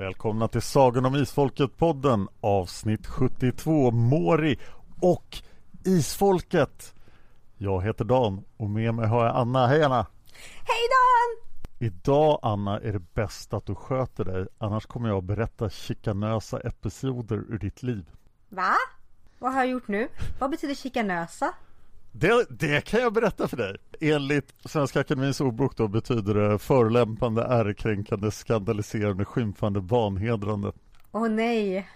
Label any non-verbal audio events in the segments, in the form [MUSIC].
Välkomna till Sagan om Isfolket-podden avsnitt 72 Mori och Isfolket. Jag heter Dan och med mig har jag Anna. Hej Anna! Hej Dan! Idag Anna är det bäst att du sköter dig annars kommer jag att berätta chikanösa episoder ur ditt liv. Va? Vad har jag gjort nu? Vad betyder chikanösa? Det, det kan jag berätta för dig. Enligt Svenska Akademins ordbok då betyder det förolämpande, ärekränkande, skandaliserande, skymfande, vanhedrande. Åh nej!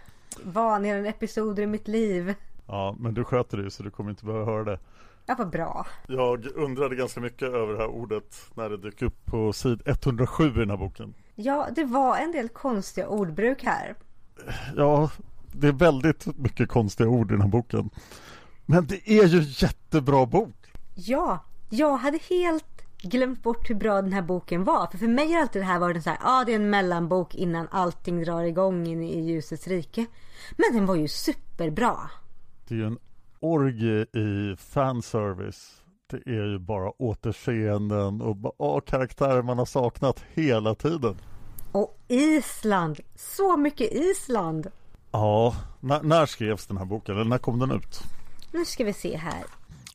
Vanhedrande episoder i mitt liv. Ja, men du sköter det så du kommer inte behöva höra det. Ja, vad bra. Jag undrade ganska mycket över det här ordet när det dök upp på sid 107 i den här boken. Ja, det var en del konstiga ordbruk här. Ja, det är väldigt mycket konstiga ord i den här boken. Men det är ju jättebra bok! Ja, jag hade helt glömt bort hur bra den här boken var. För för mig har alltid det här varit en så här, ja ah, det är en mellanbok innan allting drar igång in i ljusets rike. Men den var ju superbra. Det är ju en orgie i fanservice. Det är ju bara återseenden och oh, karaktärer man har saknat hela tiden. Och Island! Så mycket Island! Ja, när, när skrevs den här boken? Eller när kom den ut? Nu ska vi se här.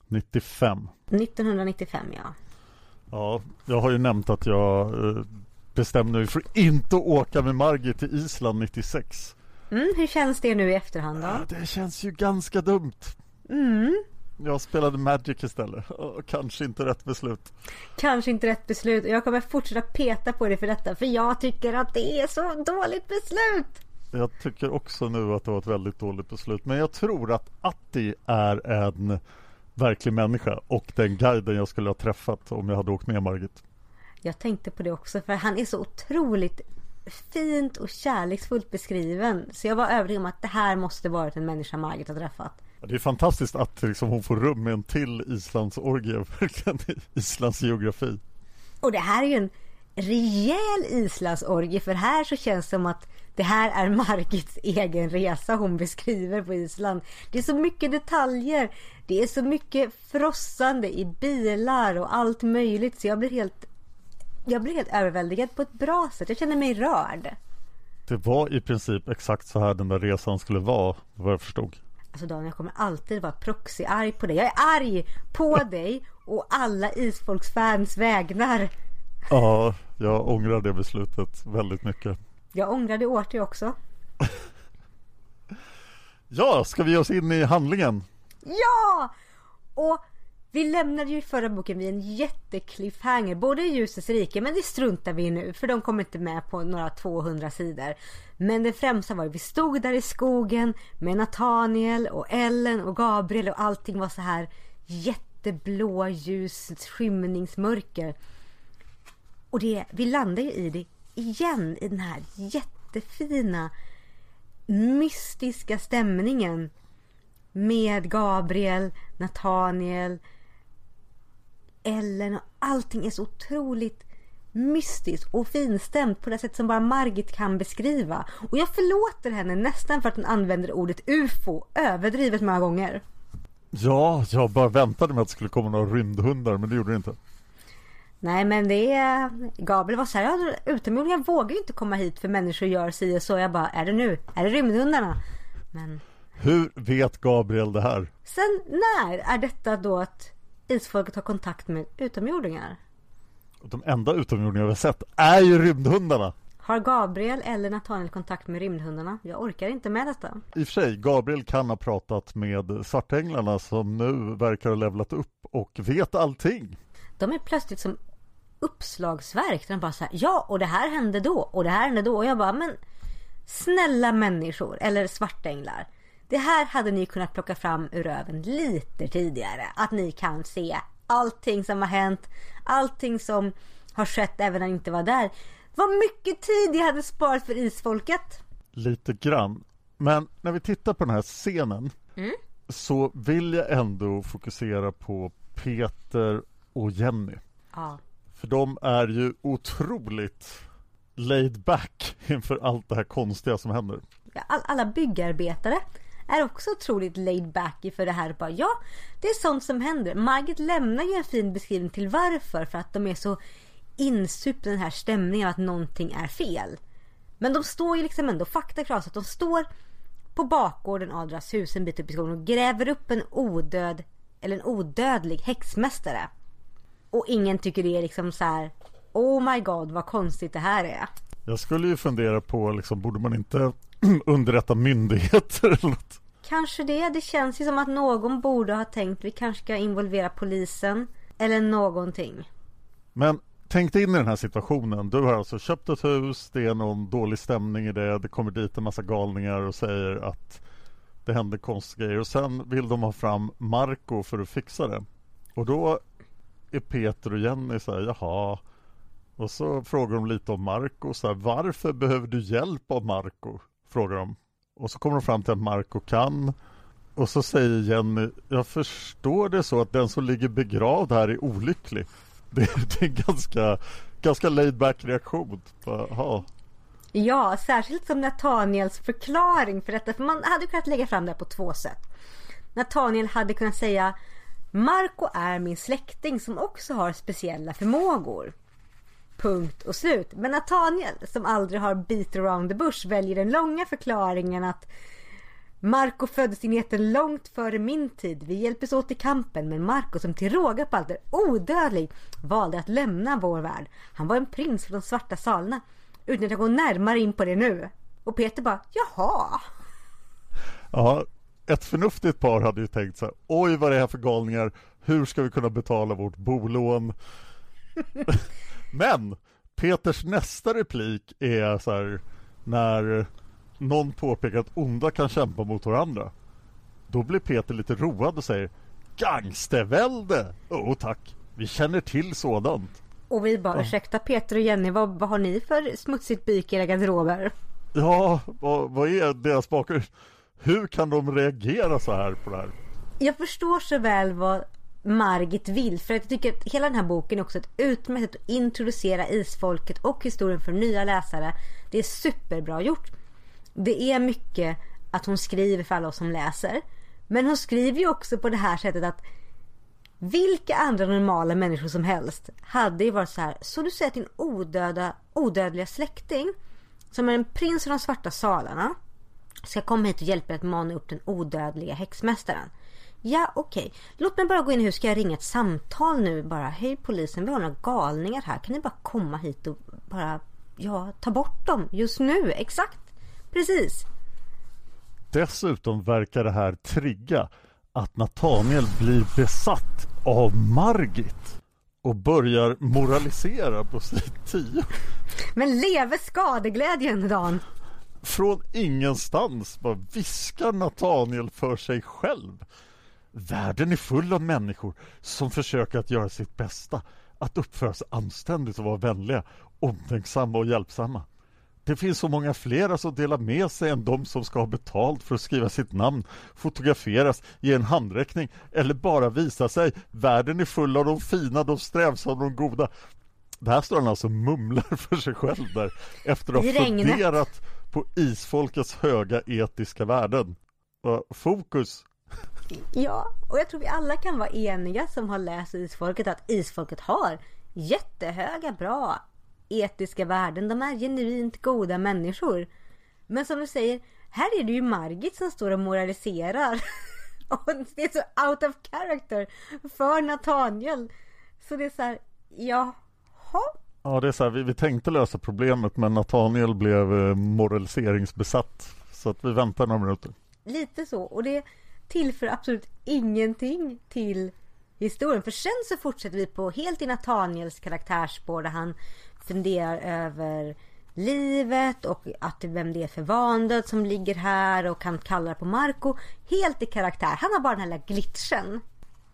95. 1995 ja. Ja, jag har ju nämnt att jag eh, bestämde mig för att inte åka med Margit till Island 96. Mm, hur känns det nu i efterhand då? Det känns ju ganska dumt. Mm. Jag spelade Magic istället. Kanske inte rätt beslut. Kanske inte rätt beslut. Jag kommer fortsätta peta på dig för detta. För jag tycker att det är så dåligt beslut. Jag tycker också nu att det var ett väldigt dåligt beslut. Men jag tror att Atti är en verklig människa och den guiden jag skulle ha träffat om jag hade åkt med Margit. Jag tänkte på det också för han är så otroligt fint och kärleksfullt beskriven. Så jag var övertygad om att det här måste varit en människa Margit har träffat. Det är fantastiskt att liksom hon får rum med en till Islands orgie, [LAUGHS] verkligen Islands geografi. Och det här är ju en rejäl islandsorgie för här så känns det som att det här är [LAUGHS] Margits egen resa hon beskriver på Island. Det är så mycket detaljer. Det är så mycket frossande i bilar och allt möjligt så jag blir helt jag blir helt överväldigad på ett bra sätt. Jag känner mig rörd. Det var i princip exakt så här den där resan skulle vara, vad jag förstod. Alltså Daniel, jag kommer alltid vara proxy-arg på dig. Jag är arg på dig och alla isfolksfans vägnar. Ja, jag ångrar det beslutet väldigt mycket. Jag ångrar det åt dig också. [LAUGHS] Ja, ska vi ge oss in i handlingen? Ja! Och vi lämnade ju i förra boken vid en jättekliffhanger både i Ljusets rike men det struntar vi i nu för de kommer inte med på några 200 sidor. Men det främsta var ju vi stod där i skogen med Nathaniel och Ellen och Gabriel och allting var så här jätteblå ljus skymningsmörker. Och det, vi landar ju i det igen i den här jättefina mystiska stämningen med Gabriel, Nathaniel, Ellen och allting är så otroligt mystiskt och finstämt på det sätt som bara Margit kan beskriva. Och jag förlåter henne nästan för att hon använder ordet UFO överdrivet många gånger. Ja, jag bara väntade mig att det skulle komma några rymdhundar men det gjorde det inte. Nej men det är... Gabriel var så här, ja, utomjordingar vågar ju inte komma hit för människor gör si och så. Jag bara, är det nu? Är det rymdhundarna? Men... Hur vet Gabriel det här? Sen när är detta då att isfolket har kontakt med utomjordingar? De enda utomjordingar vi har sett är ju rymdhundarna. Har Gabriel eller Nathaniel kontakt med rymdhundarna? Jag orkar inte med detta. I och för sig, Gabriel kan ha pratat med svartänglarna som nu verkar ha levlat upp och vet allting. De är plötsligt som uppslagsverk. Där de bara säger ja och det här hände då och det här hände då. Och jag bara men snälla människor eller svartänglar. Det här hade ni kunnat plocka fram ur röven lite tidigare. Att ni kan se allting som har hänt. Allting som har skett även när ni inte var där. Vad mycket tid jag hade sparat för isfolket. Lite grann. Men när vi tittar på den här scenen Mm. så vill jag ändå fokusera på Peter och Jenny. Ja. För de är ju otroligt laid back [LAUGHS] inför allt det här konstiga som händer. All, alla byggarbetare är också otroligt laid back inför det här. Bara, ja, det är sånt som händer. Margit lämnar ju en fin beskrivning till varför. För att de är så insupna i den här stämningen av att någonting är fel. Men de står ju liksom ändå fakta klar att de står på bakgården av deras hus en bit upp i skogen och gräver upp en odöd eller en odödlig häxmästare. Och ingen tycker det är liksom så här. Oh my god vad konstigt det här är. Jag skulle ju fundera på, liksom, borde man inte [CLEARS THROAT] underrätta myndigheter eller något? Kanske det. Det känns ju som att någon borde ha tänkt vi kanske ska involvera polisen. Eller någonting. Men tänk dig in i den här situationen. Du har alltså köpt ett hus, det är någon dålig stämning i det, det kommer dit en massa galningar och säger att det händer konstiga grejer och sen vill de ha fram Marco för att fixa det. Och då är Peter och Jenny så här, jaha. Och så frågar de lite om Marco, så här, varför behöver du hjälp av Marco? Frågar de. Och så kommer de fram till att Marco kan. Och så säger Jenny, jag förstår det så att den som ligger begravd här är olycklig. [LAUGHS] Det, det är en ganska, ganska laid back reaktion. Bara, Ja, särskilt som Nathaniels förklaring för detta. För man hade kunnat lägga fram det på två sätt. Nathaniel hade kunnat säga Marco är min släkting som också har speciella förmågor. Punkt och slut. Men Nathaniel som aldrig har beat around the bush väljer den långa förklaringen att Marco föddes in i jätten långt före min tid. Vi hjälptes åt i kampen men Marco som till råga på allt är odödlig valde att lämna vår värld. Han var en prins från de svarta salarna. Utan att jag går närmare in på det nu. Och Peter bara jaha. Ja, ett förnuftigt par hade ju tänkt så här, oj vad det är här för galningar, hur ska vi kunna betala vårt bolån? [LAUGHS] Men Peters nästa replik är så här, när någon påpekar att onda kan kämpa mot varandra. Då blir Peter lite road och säger Gangstervälde! Åh oh, tack, vi känner till sådant. Och vi bara ursäkta Peter och Jenny vad, vad har ni för smutsigt byk i era garderober? Ja, vad, vad är deras bakgrund? Hur kan de reagera så här på det här? Jag förstår så väl vad Margit vill. För jag tycker att hela den här boken är också ett utmärkt sätt att introducera isfolket och historien för nya läsare. Det är superbra gjort. Det är mycket att hon skriver för alla oss som läser. Men hon skriver ju också på det här sättet att vilka andra normala människor som helst hade ju varit så här. Så du säger att din odöda, odödliga släkting som är en prins av de svarta salarna ska komma hit och hjälpa att mana upp den odödliga häxmästaren. Ja, okej. Okay. Låt mig bara gå in i hur ska jag ringa ett samtal nu bara. Hej polisen, vi har några galningar här. Kan ni bara komma hit och bara, ja, ta bort dem just nu? Exakt. Precis. dessutom verkar det här trigga att Nathaniel blir besatt av Margit och börjar moralisera på sid 10. Men leve skadeglädjen Dan! Från ingenstans bara viskar Nathaniel för sig själv. Världen är full av människor som försöker att göra sitt bästa, att uppföra sig anständigt och vara vänliga, omtänksamma och hjälpsamma. Det finns så många flera som delar med sig än de som ska ha betalt för att skriva sitt namn, fotograferas, ge en handräckning eller bara visa sig. Världen är full av de fina, de strävsamma, de goda. Det här står han alltså och mumlar [LAUGHS] för sig själv där efter att ha funderat på isfolkets höga etiska värden. Fokus Ja, och jag tror vi alla kan vara eniga som har läst Isfolket att Isfolket har jättehöga, bra etiska värden. De är genuint goda människor. Men som du säger, här är det ju Margit som står och moraliserar. [LAUGHS] och det är så out of character för Nathaniel. Så det är så här, jaha. Ja, det är så här, vi, vi tänkte lösa problemet men Nathaniel blev eh, moraliseringsbesatt. Så att vi väntar några minuter. Lite så. Och det tillför absolut ingenting till historien. För sen så fortsätter vi på helt i Nathaniels karaktärsspår där han funderar över livet och att vem det är för vandöd som ligger här och han kallar på Marco. Helt i karaktär. Han har bara den här lilla glitchen.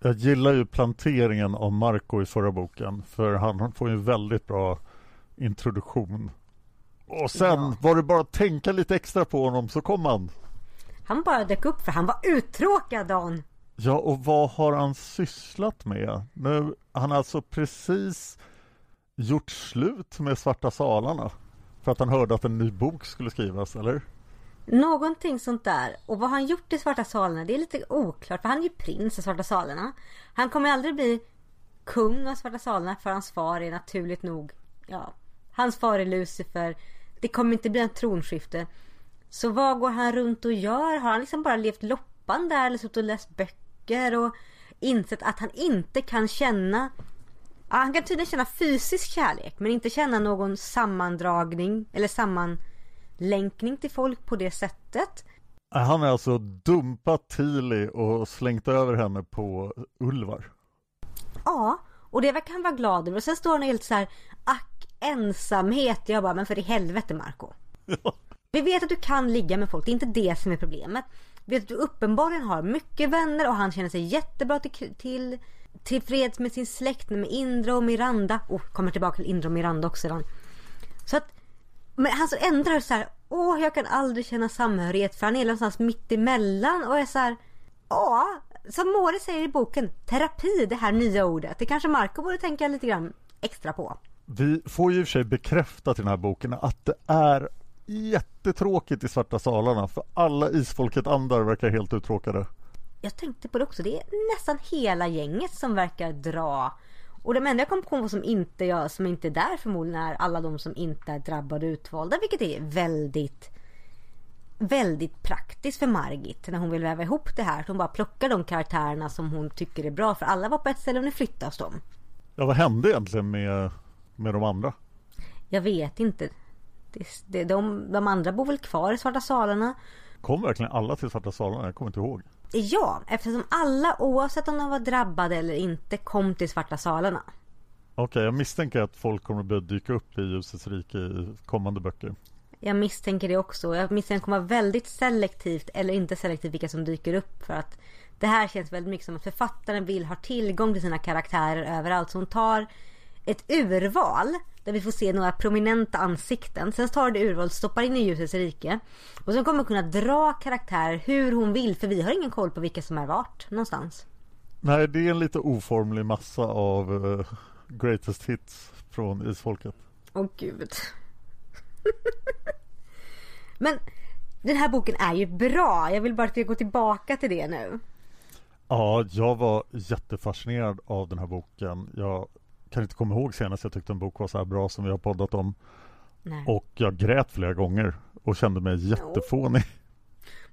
Jag gillar ju planteringen av Marco i förra boken för han får ju en väldigt bra introduktion. Och sen ja. var det bara att tänka lite extra på honom så kom han. Han bara dök upp för han var uttråkad Dan. Ja och vad har han sysslat med? Nu, han har alltså precis gjort slut med Svarta salarna för att han hörde att en ny bok skulle skrivas, eller? Någonting sånt där. Och vad han gjort i Svarta salarna, det är lite oklart. För han är ju prins i Svarta salarna. Han kommer aldrig bli kung av Svarta salarna för hans far är naturligt nog, ja, hans far är Lucifer. Det kommer inte bli en tronskifte. Så vad går han runt och gör? Har han liksom bara levt loppan där eller suttit och läst böcker och insett att han inte kan känna Ja, han kan tydligen känna fysisk kärlek men inte känna någon sammandragning eller samman sammanlänkning till folk på det sättet. Han har alltså dumpat Tili och slängt över henne på Ulvar. Ja, och det verkar han vara glad över. Och sen står han helt så här, ack ensamhet. Jag bara, men för i helvete Marco. [LAUGHS] Ja. Vi vet att du kan ligga med folk, det är inte det som är problemet. Vi vet att du uppenbarligen har mycket vänner och han känner sig jättebra till, till tillfreds med sin släkt med Indra och Miranda. Oh, kommer tillbaka till Indra och Miranda också då. Så att, men han så ändrar så här, åh jag kan aldrig känna samhörighet för han är någonstans mitt emellan och är så här, ja, som Mori säger i boken, terapi, det här nya ordet. Det kanske Marco borde tänka lite grann extra på. Vi får ju i och för sig bekräftat i den här boken att det är jättetråkigt i Svarta salarna för alla isfolket andar verkar helt uttråkade jag tänkte på det också. Det är nästan hela gänget som verkar dra. Och de enda jag kom på som inte, jag, som inte är där förmodligen är alla de som inte är drabbade och utvalda. Vilket är väldigt väldigt praktiskt för Margit när hon vill väva ihop det här. Hon bara plockar de karaktärerna som hon tycker är bra. För alla var på ett ställe och nu flyttas de. Ja, vad hände egentligen med, med de andra? Jag vet inte. Det, det, de, de andra bor väl kvar i Svarta salarna. Kom verkligen alla till Svarta salarna? Jag kommer inte ihåg. Ja, eftersom alla oavsett om de var drabbade eller inte kom till Svarta salarna. Okej, okay, jag misstänker att folk kommer att börja dyka upp i Ljusets rike i kommande böcker. Jag misstänker det också. Jag misstänker att det kommer vara väldigt selektivt eller inte selektivt vilka som dyker upp. För att det här känns väldigt mycket som att författaren vill ha tillgång till sina karaktärer överallt. Så hon tar ett urval där vi får se några prominenta ansikten. Sen tar det urval, stoppar in i ljusets rike. Och sen kommer hon kunna dra karaktärer hur hon vill. För vi har ingen koll på vilka som är vart någonstans. Nej, det är en lite oformlig massa av uh, greatest hits från isfolket. Åh oh, gud. [LAUGHS] Men den här boken är ju bra. Jag vill bara att vi går tillbaka till det nu. Ja, jag var jättefascinerad av den här boken. Jag kan inte komma ihåg senast jag tyckte en bok var så här bra som vi har poddat om. Nej. Och jag grät flera gånger och kände mig jättefånig.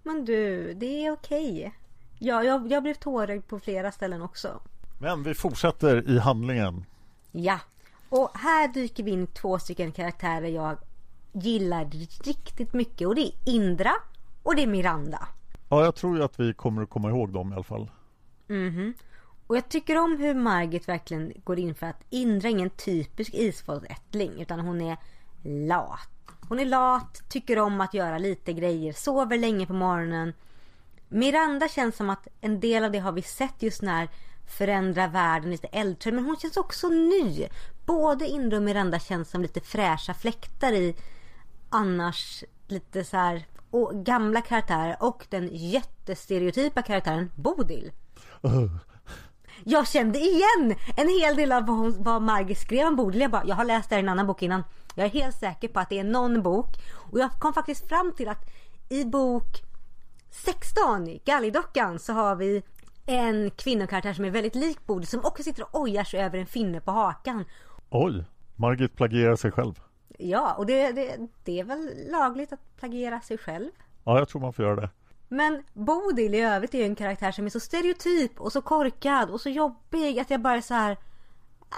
Men du, det är okej. Ja, jag, jag blev tårögd på flera ställen också. Men vi fortsätter i handlingen. Ja, och här dyker vi in två stycken karaktärer jag gillar riktigt mycket och det är Indra Och det är Miranda. Ja, jag tror ju att vi kommer att komma ihåg dem i alla fall. Mhm. Och jag tycker om hur Margit verkligen går in för att Indra är ingen typisk isfolksättling utan hon är lat. Hon är lat, tycker om att göra lite grejer, sover länge på morgonen. Miranda känns som att en del av det har vi sett just när förändra världen lite äldre men hon känns också ny. Både Indra och Miranda känns som lite fräscha fläktar i annars lite så här och gamla karaktärer och den jättestereotypa karaktären Bodil. [LAUGHS] Jag kände igen en hel del av vad, hon, vad Margit skrev om Bodil. Jag, bara, jag har läst det här i en annan bok innan. Jag är helt säker på att det är någon bok. Och jag kom faktiskt fram till att i bok 16, Gallidockan, så har vi en kvinnokaraktär som är väldigt lik Bodil som också sitter och ojar sig över en finne på hakan. Oj, Margit plagierar sig själv. Ja, och det, det, det är väl lagligt att plagiera sig själv. Ja, jag tror man får göra det. Men Bodil i övrigt är ju en karaktär som är så stereotyp och så korkad och så jobbig att jag bara är så här. "Ah!"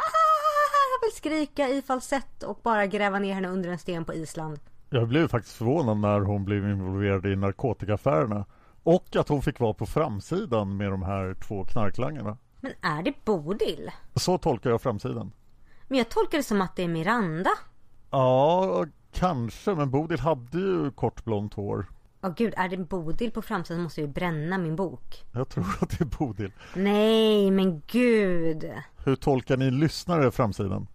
Jag vill skrika i falsett och bara gräva ner henne under en sten på Island. Jag blev faktiskt förvånad när hon blev involverad i narkotikaaffärerna. Och att hon fick vara på framsidan med de här två knarklangarna. Men är det Bodil? Så tolkar jag framsidan. Men jag tolkar det som att det är Miranda. Ja, kanske. Men Bodil hade ju kort blont hår. Åh gud, är det Bodil på framsidan måste jag ju bränna min bok. Jag tror att det är Bodil. Nej, men gud. Hur tolkar ni lyssnare framsidan?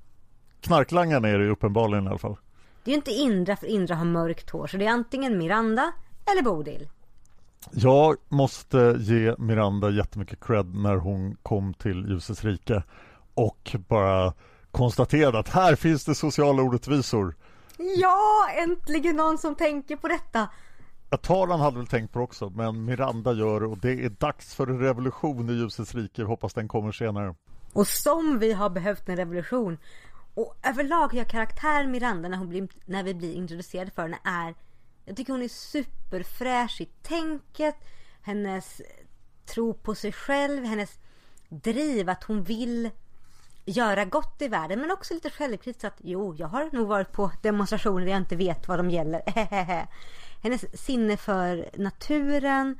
Knarklangarna är det ju uppenbarligen i alla fall. Det är ju inte Indra för Indra har mörkt hår så det är antingen Miranda eller Bodil. Jag måste ge Miranda jättemycket cred när hon kom till Ljusets rike och bara konstaterade att här finns det sociala orättvisor. Ja, äntligen någon som tänker på detta. Taran hade väl tänkt på det också, men Miranda gör det och det är dags för en revolution i Ljusets rike. Hoppas den kommer senare. Och som vi har behövt en revolution. Och överlag jag karaktären Miranda när, hon blir, när vi blir introducerade för henne är Jag tycker hon är superfräsch i tänket Hennes tro på sig själv, hennes driv att hon vill göra gott i världen men också lite självkritiskt att jo, jag har nog varit på demonstrationer där jag inte vet vad de gäller. [LAUGHS] Hennes sinne för naturen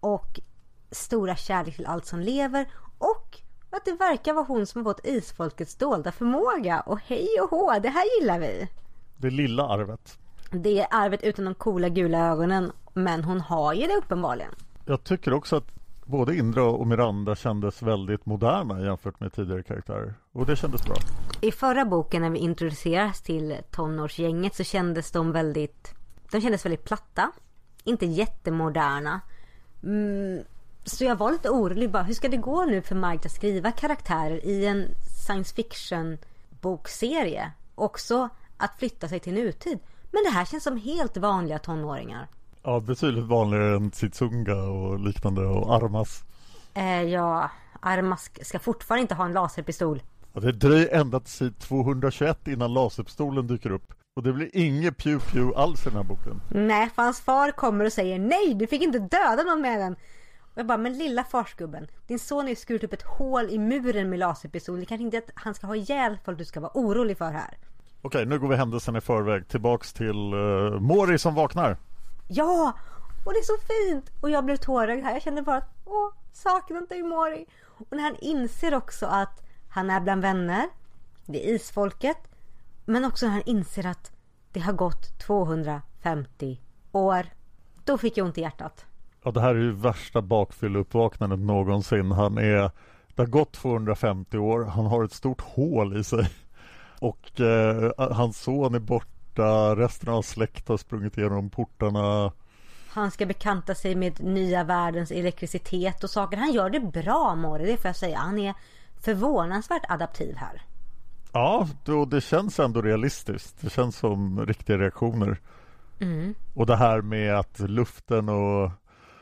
och stora kärlek till allt som lever och att det verkar vara hon som har fått isfolkets dolda förmåga. Och hej och hå, det här gillar vi. Det lilla arvet. Det är arvet utan de coola gula ögonen men hon har ju det uppenbarligen. Jag tycker också att både Indra och Miranda kändes väldigt moderna jämfört med tidigare karaktärer. Och det kändes bra. I förra boken när vi introduceras till tonårsgänget så kändes de väldigt De kändes väldigt platta Inte jättemoderna mm, Så jag var lite orolig bara, hur ska det gå nu för Margit att skriva karaktärer i en science fiction bokserie? Också att flytta sig till nutid Men det här känns som helt vanliga tonåringar Ja, betydligt vanligare än Titsunga och liknande och Armas. eh, Ja, Armas ska fortfarande inte ha en laserpistol Ja, det dröjer ända till sid 221 innan laserpistolen dyker upp. Och det blir inget pew pew alls i den här boken. Nej, för hans far kommer och säger nej, du fick inte döda någon med den. Och jag bara, men lilla farsgubben, din son har ju skurit upp ett hål i muren med laserpistol. Det kanske inte är att han ska ha ihjäl folk du ska vara orolig för här. Okej, nu går vi händelsen i förväg. Tillbaks till uh, Mori som vaknar. Ja, och det är så fint! Och jag blev tårögd här. Jag kände bara att, åh, saknat dig Mori. Och när han inser också att han är bland vänner, det är isfolket, men också när han inser att det har gått 250 år. Då fick jag ont i hjärtat. Ja, det här är ju värsta bakfylleuppvaknandet någonsin. Han är, det har gått 250 år. Han har ett stort hål i sig. Och eh, hans son är borta. Resten av släkt har sprungit igenom portarna. Han ska bekanta sig med nya världens elektricitet och saker. Han gör det bra Mori, det får jag säga. Han är förvånansvärt adaptiv här. Ja, då, det känns ändå realistiskt. Det känns som riktiga reaktioner. Mm. Och det här med att luften och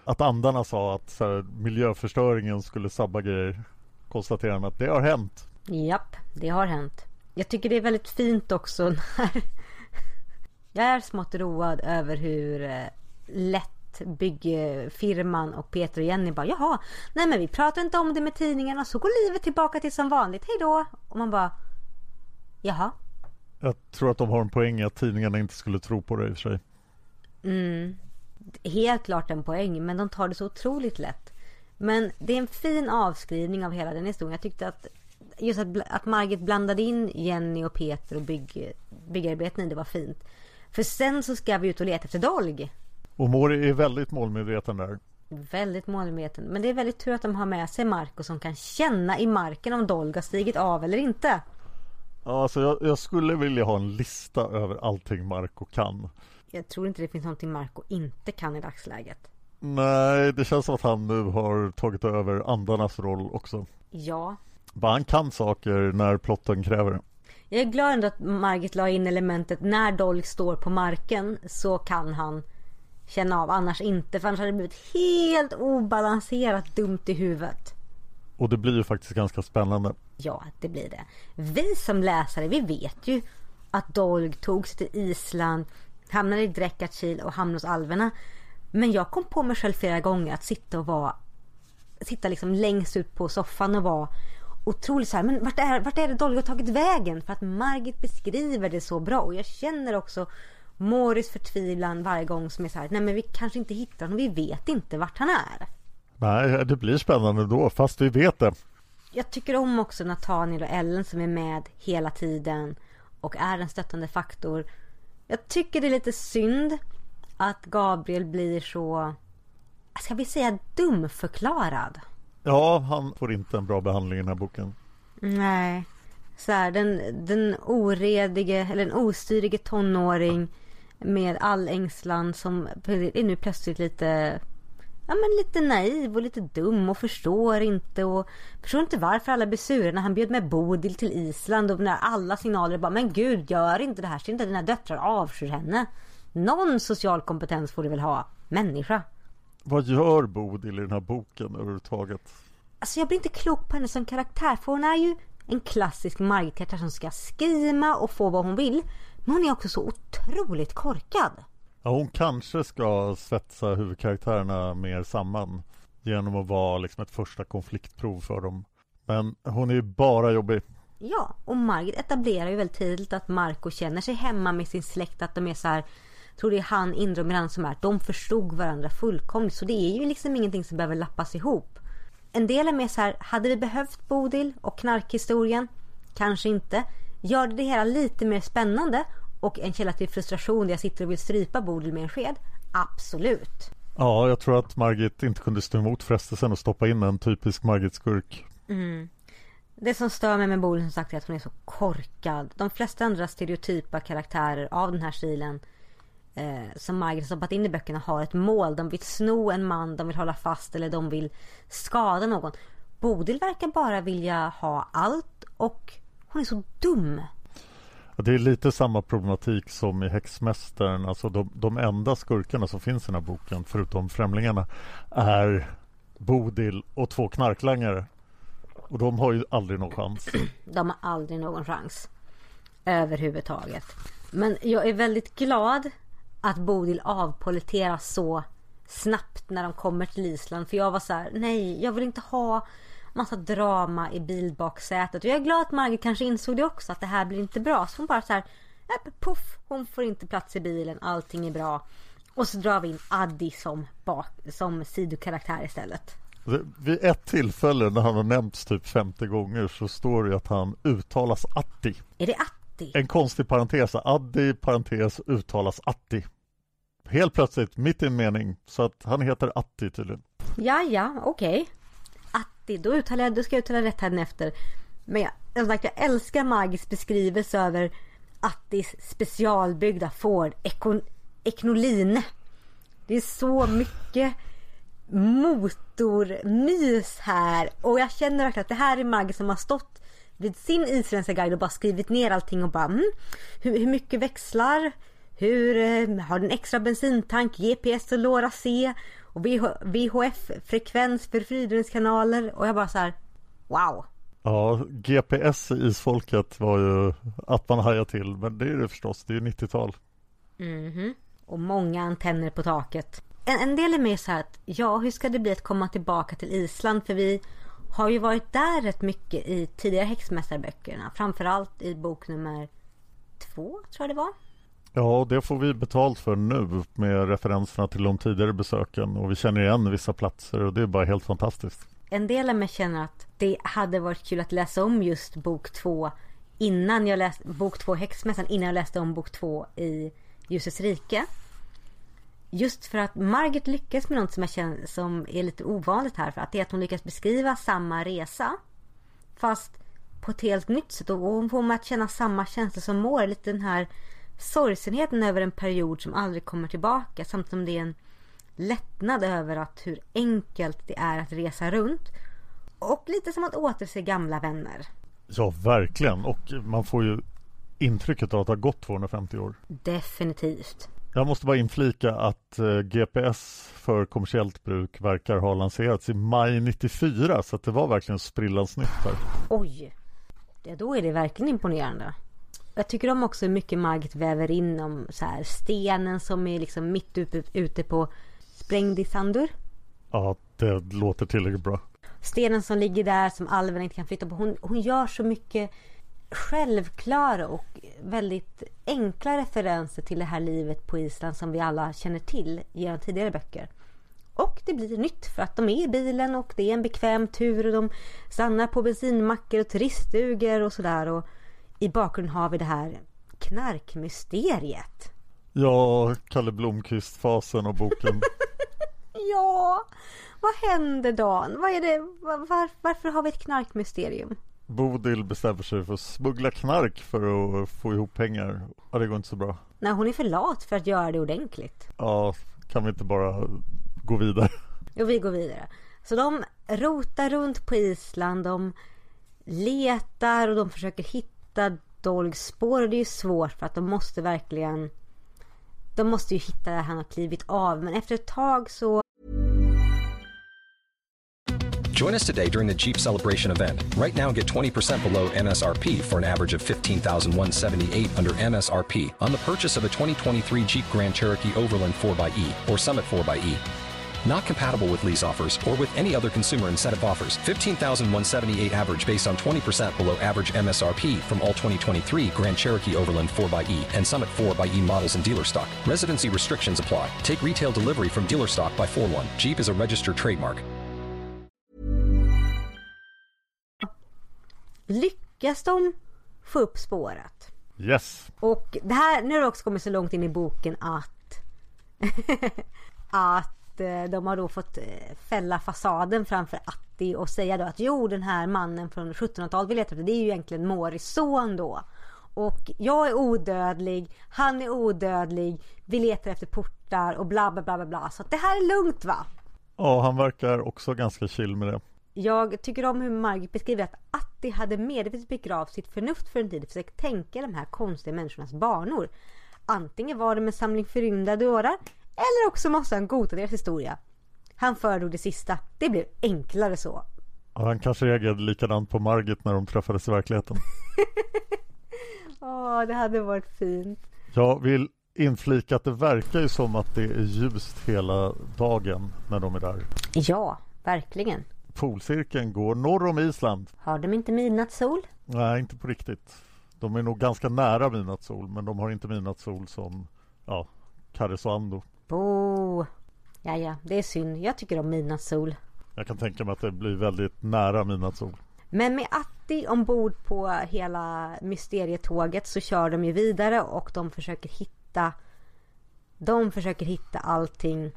att andarna sa att så här, miljöförstöringen skulle sabba grejer. Konstaterar att det har hänt. Japp, det har hänt. Jag tycker det är väldigt fint också [LAUGHS] när jag är smått road över hur eh, lätt byggfirman och Peter och Jenny bara jaha, nej men vi pratar inte om det med tidningarna så går livet tillbaka till som vanligt, hej då. Och man bara jaha. Jag tror att de har en poäng i att tidningarna inte skulle tro på det i och för sig. Mm. helt klart en poäng men de tar det så otroligt lätt. Men det är en fin avskrivning av hela den historien. Jag tyckte att just att, att Margit blandade in Jenny och Peter och bygg, byggarbeten i det var fint. För sen så ska vi ut och leta efter Dolg. Och Mori är väldigt målmedveten där. Väldigt målmedveten. Men det är väldigt tur att de har med sig Marco som kan känna i marken om Dolg har stigit av eller inte. Ja, alltså jag, jag skulle vilja ha en lista över allting Marco kan. Jag tror inte det finns någonting Marco inte kan i dagsläget. Nej, det känns som att han nu har tagit över andarnas roll också. Ja. Bara han kan saker när plotten kräver. Jag är glad ändå att Margit la in elementet när Dolk står på marken så kan han känna av, annars inte. För annars hade det blivit helt obalanserat dumt i huvudet. Och det blir ju faktiskt ganska spännande. Ja, det blir det. Vi som läsare, vi vet ju att Dolg tog sig till Island, hamnade i Drekatjil och hamnade hos alverna. Men jag kom på mig själv flera gånger att sitta och vara sitta liksom längst ut på soffan och vara otroligt så här, men vart är, vart är det Dolly har tagit vägen? För att Margit beskriver det så bra och jag känner också Morris förtvivlan varje gång som är så här, nej men vi kanske inte hittar honom, vi vet inte vart han är. Nej, det blir spännande då, fast vi vet det. Jag tycker om också Nathaniel och Ellen som är med hela tiden och är en stöttande faktor. Jag tycker det är lite synd att Gabriel blir så, ska vi säga dumförklarad? Ja, han får inte en bra behandling i den här boken. Nej. Så här, den, den oredige, eller den ostyrige tonåring med all ängslan som är nu plötsligt lite Ja men lite naiv och lite dum och förstår inte och förstår inte varför alla blir sura när han bjöd med Bodil till Island och när alla signaler bara men gud gör inte det här, ser inte dina döttrar avskyr henne. Någon social kompetens får du väl ha, människa. Vad gör Bodil i den här boken överhuvudtaget? Alltså jag blir inte klok på henne som karaktär för hon är ju en klassisk Margit-karaktär som ska skrima och få vad hon vill. Men hon är också så otroligt korkad. Ja, hon kanske ska svetsa huvudkaraktärerna mer samman genom att vara liksom ett första konfliktprov för dem. Men hon är ju bara jobbig. Ja, och Margit etablerar ju väldigt tidigt att Marco känner sig hemma med sin släkt, att de är så här tror det är han, Indra och Miranda som är att de förstod varandra fullkomligt. Så det är ju liksom ingenting som behöver lappas ihop. En del är mer så här, hade vi behövt Bodil och knarkhistorien? Kanske inte. Gör det det hela lite mer spännande och en källa till frustration där jag sitter och vill strypa Bodil med en sked? Absolut. Ja, jag tror att Margit inte kunde stå emot frestelsen att stoppa in en typisk Margit-skurk. Mm. Det som stör mig med Bodil som sagt är att hon är så korkad. De flesta andra stereotypa karaktärer av den här stilen eh, som Margaret stoppat in i böckerna har ett mål. De vill sno en man, de vill hålla fast eller de vill skada någon. Bodil verkar bara vilja ha allt och hon är så dum. Det är lite samma problematik som i Häxmästaren. Alltså de, de enda skurkarna som finns i den här boken, förutom främlingarna, är Bodil och två knarklangare. Och de har ju aldrig någon chans. [CLEARS THROAT] De har aldrig någon chans. Överhuvudtaget. Men jag är väldigt glad att Bodil avpoliteras så snabbt när de kommer till Island. För jag var så här, nej, jag vill inte ha massa drama i bilbaksätet. Och jag är glad att Margit kanske insåg det också, att det här blir inte bra. Så hon bara så här, puff, hon får inte plats i bilen, allting är bra. Och så drar vi in Addi som, bak, som sidokaraktär istället. Vid ett tillfälle när han har nämnts typ 50 gånger så står det att han uttalas Atti. Är det Atti? En konstig parentes. Addi parentes uttalas Atti. Helt plötsligt, mitt i en mening. Så att han heter Atti tydligen. Ja, ja, okej. Okay. Atti, då, uttalar jag, då ska jag uttala rätt här efter. Men jag, jag, sagt, jag älskar Magis beskrivelse över Attis specialbyggda Ford Ekon, Eknoline. Det är så mycket motormys här. Och jag känner verkligen att det här är Maggie som har stått vid sin isländska guide och bara skrivit ner allting och bara mm, hur, hur mycket växlar? Hur eh, har den extra bensintank, GPS och Lora C och VH, VHF-frekvens för fridrumskanaler och jag bara så här wow. Ja, GPS i isfolket var ju att man hajar till men det är det förstås, det är 90-tal. Mhm. Mm och många antenner på taket en, en del är mer så här att ja, hur ska det bli att komma tillbaka till Island? För vi har ju varit där rätt mycket i tidigare häxmästarböckerna. Framförallt i bok nummer två, tror jag det var. Ja, det får vi betalt för nu med referenserna till de tidigare besöken och vi känner igen vissa platser och det är bara helt fantastiskt. En del av mig känner att det hade varit kul att läsa om just bok två innan jag läste bok två Häxmässan innan jag läste om bok två i Ljusets rike. Just för att Margit lyckas med något som jag känner som är lite ovanligt här för att det är att hon lyckas beskriva samma resa fast på ett helt nytt sätt och hon får mig att känna samma känsla som mår lite den här sorgsenheten över en period som aldrig kommer tillbaka samtidigt som det är en lättnad över att hur enkelt det är att resa runt och lite som att återse gamla vänner. Ja, verkligen. Och man får ju intrycket av att det har gått 250 år. Definitivt. Jag måste bara inflika att eh, GPS för kommersiellt bruk verkar ha lanserats i maj 94 så att det var verkligen sprillans nytt här. Oj! Ja, då är det verkligen imponerande. Jag tycker om också hur mycket Margit väver in om så här, stenen som är liksom mitt ute, ute på Sprängdisandur. Ja, det låter tillräckligt bra. Stenen som ligger där som alven inte kan flytta på. Hon, hon gör så mycket självklara och väldigt enkla referenser till det här livet på Island som vi alla känner till genom tidigare böcker. Och det blir nytt för att de är i bilen och det är en bekväm tur och de stannar på bensinmackar och turiststugor och sådär. Och i bakgrunden har vi det här knarkmysteriet. Ja, Kalle Blomkvist-fasen och boken. [LAUGHS] ja, vad händer Dan? Vad är det? Var, varför har vi ett knarkmysterium? Bodil bestämmer sig för att smuggla knark för att få ihop pengar. Ja, det går inte så bra. Nej, hon är för lat för att göra det ordentligt. Ja, kan vi inte bara gå vidare? Jo, vi går vidare. Så de rotar runt på Island, de letar och de försöker hitta Dolgs spår. Och det är ju svårt för att de måste verkligen... De måste ju hitta där han har klivit av. Men efter ett tag så Join us today during the Jeep Celebration event. Right now, get 20% below MSRP for an average of 15178 under MSRP on the purchase of a 2023 Jeep Grand Cherokee Overland 4xE or Summit 4xE. Not compatible with lease offers or with any other consumer incentive offers. 15,178 average based on 20% below average MSRP from all 2023 Grand Cherokee Overland 4xE and Summit 4xE models in dealer stock. Residency restrictions apply. Take retail delivery from dealer stock by 4 1. Jeep is a registered trademark. lyckas de få upp spåret. Yes. Och det här, nu har det också kommit så långt in i boken att [LAUGHS] att eh, de har då fått eh, fälla fasaden framför Atti och säga då att jo den här mannen från 1700-talet vi letar efter det är ju egentligen Moris son då. Och jag är odödlig, han är odödlig, vi letar efter portar och bla bla bla bla bla. Så det här är lugnt va? Ja, han verkar också ganska chill med det. Jag tycker om hur Margit beskriver att Atti hade medvetet begravt sitt förnuft för en tid för att tänka de här konstiga människornas banor. Antingen var det med samling förrymda dårar eller också måste han godta deras historia. Han föredrog det sista. Det blev enklare så. Ja, han kanske reagerade likadant på Margit när de träffades i verkligheten. [LAUGHS] Åh, det hade varit fint. Jag vill inflika att det verkar ju som att det är ljust hela dagen när de är där. Ja, verkligen. Polcirkeln går norr om Island. Har de inte midnattssol? Nej, inte på riktigt. De är nog ganska nära midnattssol, men de har inte midnattssol som ja, Karesuando. Bo. Ja, ja, det är synd. Jag tycker om midnattssol. Jag kan tänka mig att det blir väldigt nära midnattssol. Men med Atti ombord på hela mysterietåget så kör de ju vidare och de försöker hitta De försöker hitta allting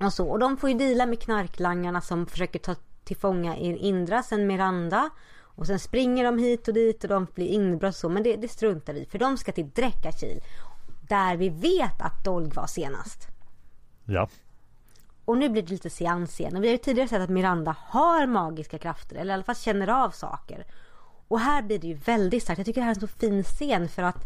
och så. Och de får ju dela med knarklangarna som försöker ta till fånga Indra, sen Miranda. Och sen springer de hit och dit och de blir inbrott och så. Men det, det struntar vi För de ska till Dräckakil. Där vi vet att Dolg var senast. Ja. Och nu blir det lite seans igen. Och vi har ju tidigare sett att Miranda har magiska krafter. Eller i alla fall känner av saker. Och här blir det ju väldigt starkt. Jag tycker det här är en så fin scen för att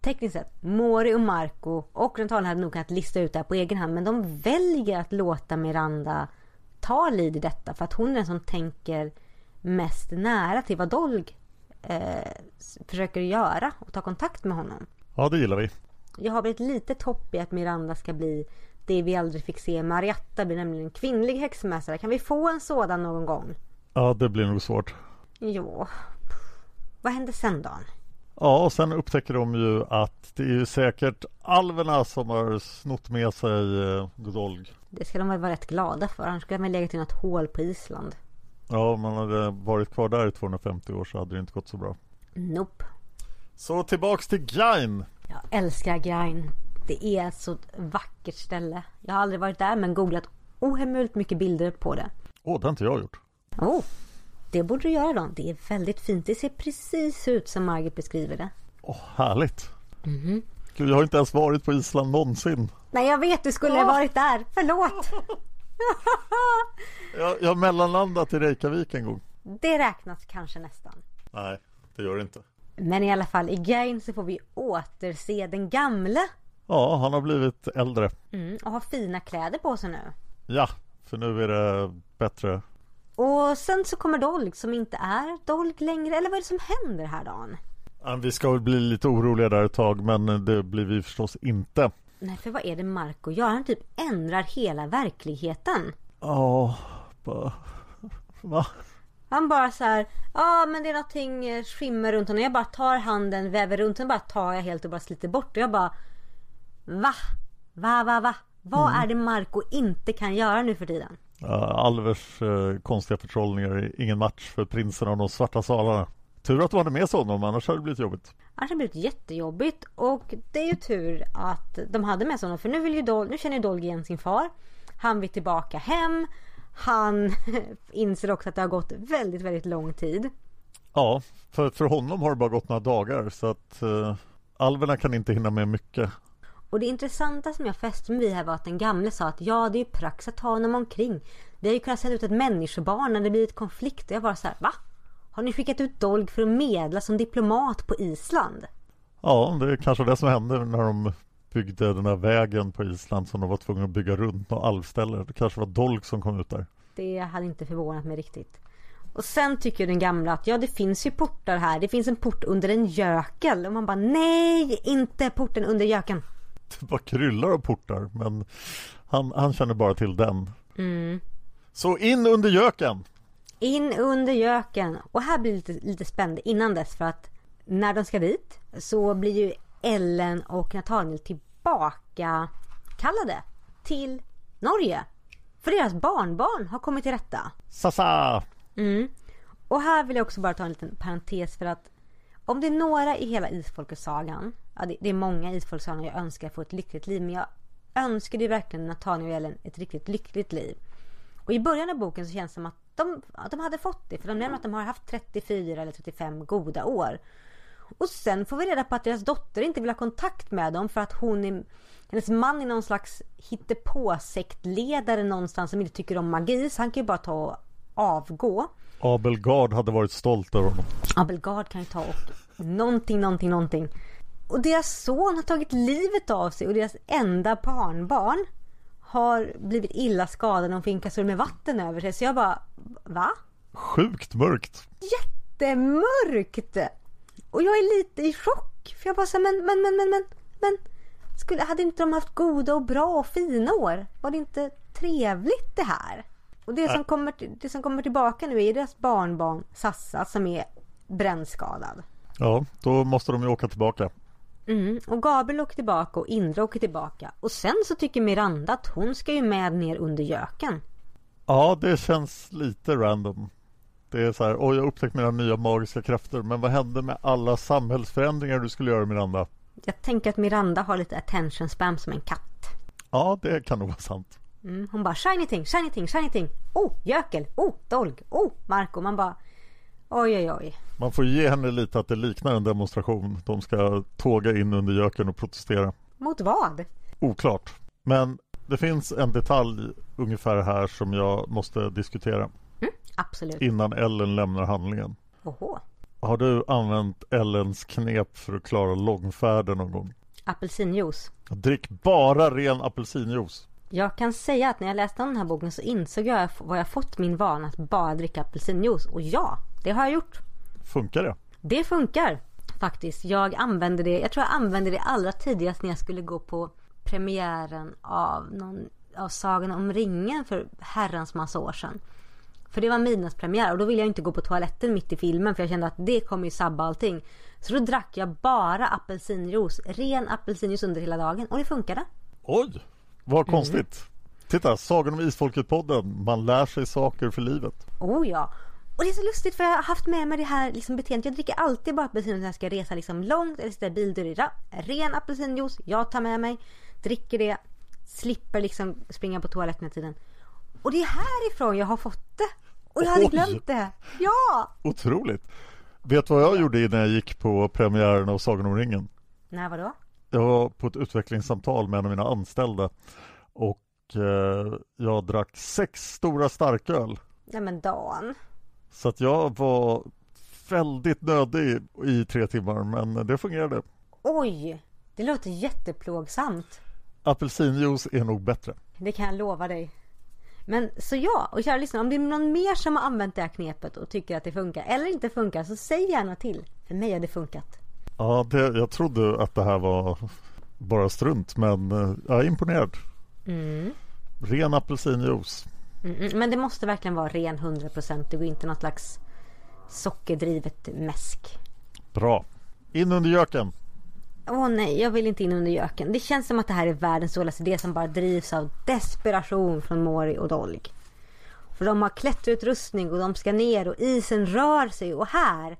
tekniskt sett, Mori och Marco och Rentalen hade nog kunnat lista ut det här på egen hand. Men de väljer att låta Miranda ta lid i detta. För att hon är den som tänker mest nära till vad Dolg eh, försöker göra och ta kontakt med honom. Ja, det gillar vi. Jag har blivit lite hopp i att Miranda ska bli det vi aldrig fick se. Marietta blir nämligen en kvinnlig häxmästare. Kan vi få en sådan någon gång? Ja, det blir nog svårt. Jo. Vad händer sen då? Ja, och sen upptäcker de ju att det är ju säkert alverna som har snott med sig eh, Godolg. Det ska de väl vara rätt glada för. Annars skulle de ha legat i något hål på Island. Ja, om man hade varit kvar där i 250 år så hade det inte gått så bra. Nope. Så tillbaks till Gain. Jag älskar Gain. Det är ett så vackert ställe. Jag har aldrig varit där men googlat ohemult mycket bilder på det. Åh, oh, det har inte jag gjort. Oh, det borde du göra då. Det är väldigt fint. Det ser precis ut som Margit beskriver det. Åh, oh, härligt. Mm -hmm. Gud, jag har inte ens varit på Island någonsin. Nej, jag vet du skulle ha varit där. Förlåt. [LAUGHS] jag, jag har mellanlandat i Reykjavik en gång. Det räknas kanske nästan. Nej, det gör det inte. Men i alla fall i Gain så får vi återse den gamle. Ja, han har blivit äldre. Mm, och har fina kläder på sig nu. Ja, för nu är det bättre. Och sen så kommer Dolg som inte är Dolg längre. Eller vad är det som händer här Dan? Vi ska väl bli lite oroliga där ett tag men det blir vi förstås inte. Nej, för vad är det Marco gör? Han typ ändrar hela verkligheten. Ja, bara... Va? Han bara så här, ja men det är någonting eh, skimmer runt honom. Jag bara tar handen, väver runt honom, bara tar jag helt och bara sliter bort. Och jag bara, va? Va, va, va? Vad mm. är det Marco inte kan göra nu för tiden? Ja, Alvers eh, konstiga förtrollningar är ingen match för prinsen av de svarta salarna. Tur att du hade med sig honom, annars hade det blivit jobbigt. Annars hade det blivit jättejobbigt. Och det är ju tur att de hade med sig honom. För nu, vill ju Dol nu känner ju Dolg igen sin far. Han vill tillbaka hem. Han [LAUGHS] inser också att det har gått väldigt, väldigt lång tid. Ja, för, för honom har det bara gått några dagar. Så att uh, alverna kan inte hinna med mycket. Och det intressanta som jag fäste mig vid här var att den gamle sa att ja, det är ju praxis att ta honom omkring. Vi har ju kunnat sända ut ett människobarn när det blivit konflikt. Och jag var så här, va? Har ni skickat ut Dolg för att medla som diplomat på Island? Ja, det är kanske det som hände när de byggde den här vägen på Island som de var tvungna att bygga runt något alvställe. Det kanske var Dolg som kom ut där. Det hade inte förvånat mig riktigt. Och sen tycker den gamla att ja det finns ju portar här. Det finns en port under en gökel. Och man bara nej, inte porten under göken. [LAUGHS] Det bara kryllar av portar men han, han känner bara till den. Mm. Så in under göken! In under göken. Och här blir det lite, lite spännande innan dess för att när de ska dit så blir ju Ellen och Nathaniel tillbaka kallade till Norge. För deras barnbarn har kommit till rätta. Sasa! Mm. Och här vill jag också bara ta en liten parentes för att om det är några i hela Isfolkesagan, ja det, det är många Isfolkesagan jag önskar få ett lyckligt liv, men jag önskade ju verkligen Nathaniel och Ellen ett riktigt lyckligt liv. Och i början av boken så känns det som att de, att de hade fått det, för de nämner att de har haft 34 eller 35 goda år. Och sen får vi reda på att deras dotter inte vill ha kontakt med dem för att hon är hennes man är någon slags hittepå-sektledare någonstans som inte tycker om magi så han kan ju bara ta och avgå. Abel Gard hade varit stolt över honom. Abel Gard kan ju ta och någonting, någonting, någonting. Och deras son har tagit livet av sig och deras enda barnbarn har blivit illa skadad och fick en med vatten över sig. Så jag bara, va? Sjukt mörkt. Jättemörkt! Och jag är lite i chock. För jag bara så men, men, men, men, men, men. Skulle, hade inte de haft goda och bra och fina år? Var det inte trevligt det här? Och det som, kommer, det som kommer tillbaka nu är deras barnbarn Sassa som är brännskadad. Ja, då måste de ju åka tillbaka. Mm, och Gabriel åker tillbaka och Indra åker tillbaka. Och sen så tycker Miranda att hon ska ju med ner under göken. Ja, det känns lite random. Det är så här, oj jag upptäckte mina nya magiska krafter. Men vad hände med alla samhällsförändringar du skulle göra Miranda? Jag tänker att Miranda har lite attention spam som en katt. Ja, det kan nog vara sant. Mm, hon bara shiny thing, shiny thing, shiny thing. Oh, gökel, oh, dolg, oh, Marco. Man bara oj, oj, oj. Man får ge henne lite att det liknar en demonstration. De ska tåga in under göken och protestera. Mot vad? Oklart. Men det finns en detalj ungefär här som jag måste diskutera. Absolut. Innan Ellen lämnar handlingen. Oho. Har du använt Ellens knep för att klara långfärden någon gång? Apelsinjuice. Drick bara ren apelsinjuice. Jag kan säga att när jag läste den här boken så insåg jag var jag fått min vana att bara dricka apelsinjuice. Och ja, det har jag gjort. Funkar det? Det funkar faktiskt. Jag använde det, jag tror jag använde det allra tidigast när jag skulle gå på premiären av, någon, av Sagan om ringen för herrans massa år sedan. För det var midnattspremiär och då ville jag inte gå på toaletten mitt i filmen för jag kände att det kommer ju sabba allting. Så då drack jag bara apelsinjuice, ren apelsinjuice under hela dagen och det funkade. Oj, vad konstigt. Titta, Sagan om Isfolket-podden. Man lär sig saker för livet. Oh ja. Och det är så lustigt för jag har haft med mig det här liksom beteendet. Jag dricker alltid bara apelsinjuice när jag ska resa liksom långt eller sitta i bildörr. Ren apelsinjuice, jag tar med mig, dricker det, slipper liksom springa på toaletten hela tiden. Och det är härifrån jag har fått det. Och jag hade Oj. glömt det. Ja! Otroligt. Vet du vad jag gjorde innan jag gick på premiären av Sagan om ringen? När vadå? Jag var på ett utvecklingssamtal med en av mina anställda och eh, jag drack sex stora starköl. Nej men Dan. Så att jag var väldigt nödig i tre timmar men det fungerade. Oj! Det låter jätteplågsamt. Apelsinjuice är nog bättre. Det kan jag lova dig. Men så ja, och kära lyssnare, om det är någon mer som har använt det här knepet och tycker att det funkar eller inte funkar så säg gärna till. För mig har det funkat. Ja, det, jag trodde att det här var bara strunt men eh, jag är imponerad. Ren apelsinjuice. Mm, mm, men det måste verkligen vara ren 100% det går inte något slags sockerdrivet mäsk. Bra. In under göken. Åh nej, jag vill inte in under göken. Det känns som att det här är världens dåligaste idé som bara drivs av desperation från Mori och Dolg. För de har klätterutrustning och de ska ner och isen rör sig och här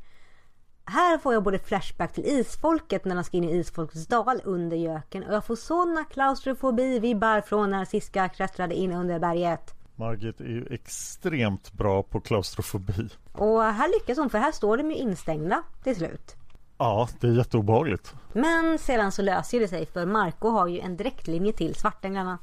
här får jag både flashback till isfolket när de ska in i isfolkets dal under göken och jag får såna klaustrofobi-vibbar från när Siska klättrade in under berget. Margit är ju extremt bra på klaustrofobi. Och här lyckas hon för här står de ju instängda till slut. Ja, det är jätteobehagligt. Men sedan så löser det sig för Marco har ju en direktlinje till Svartänglarna.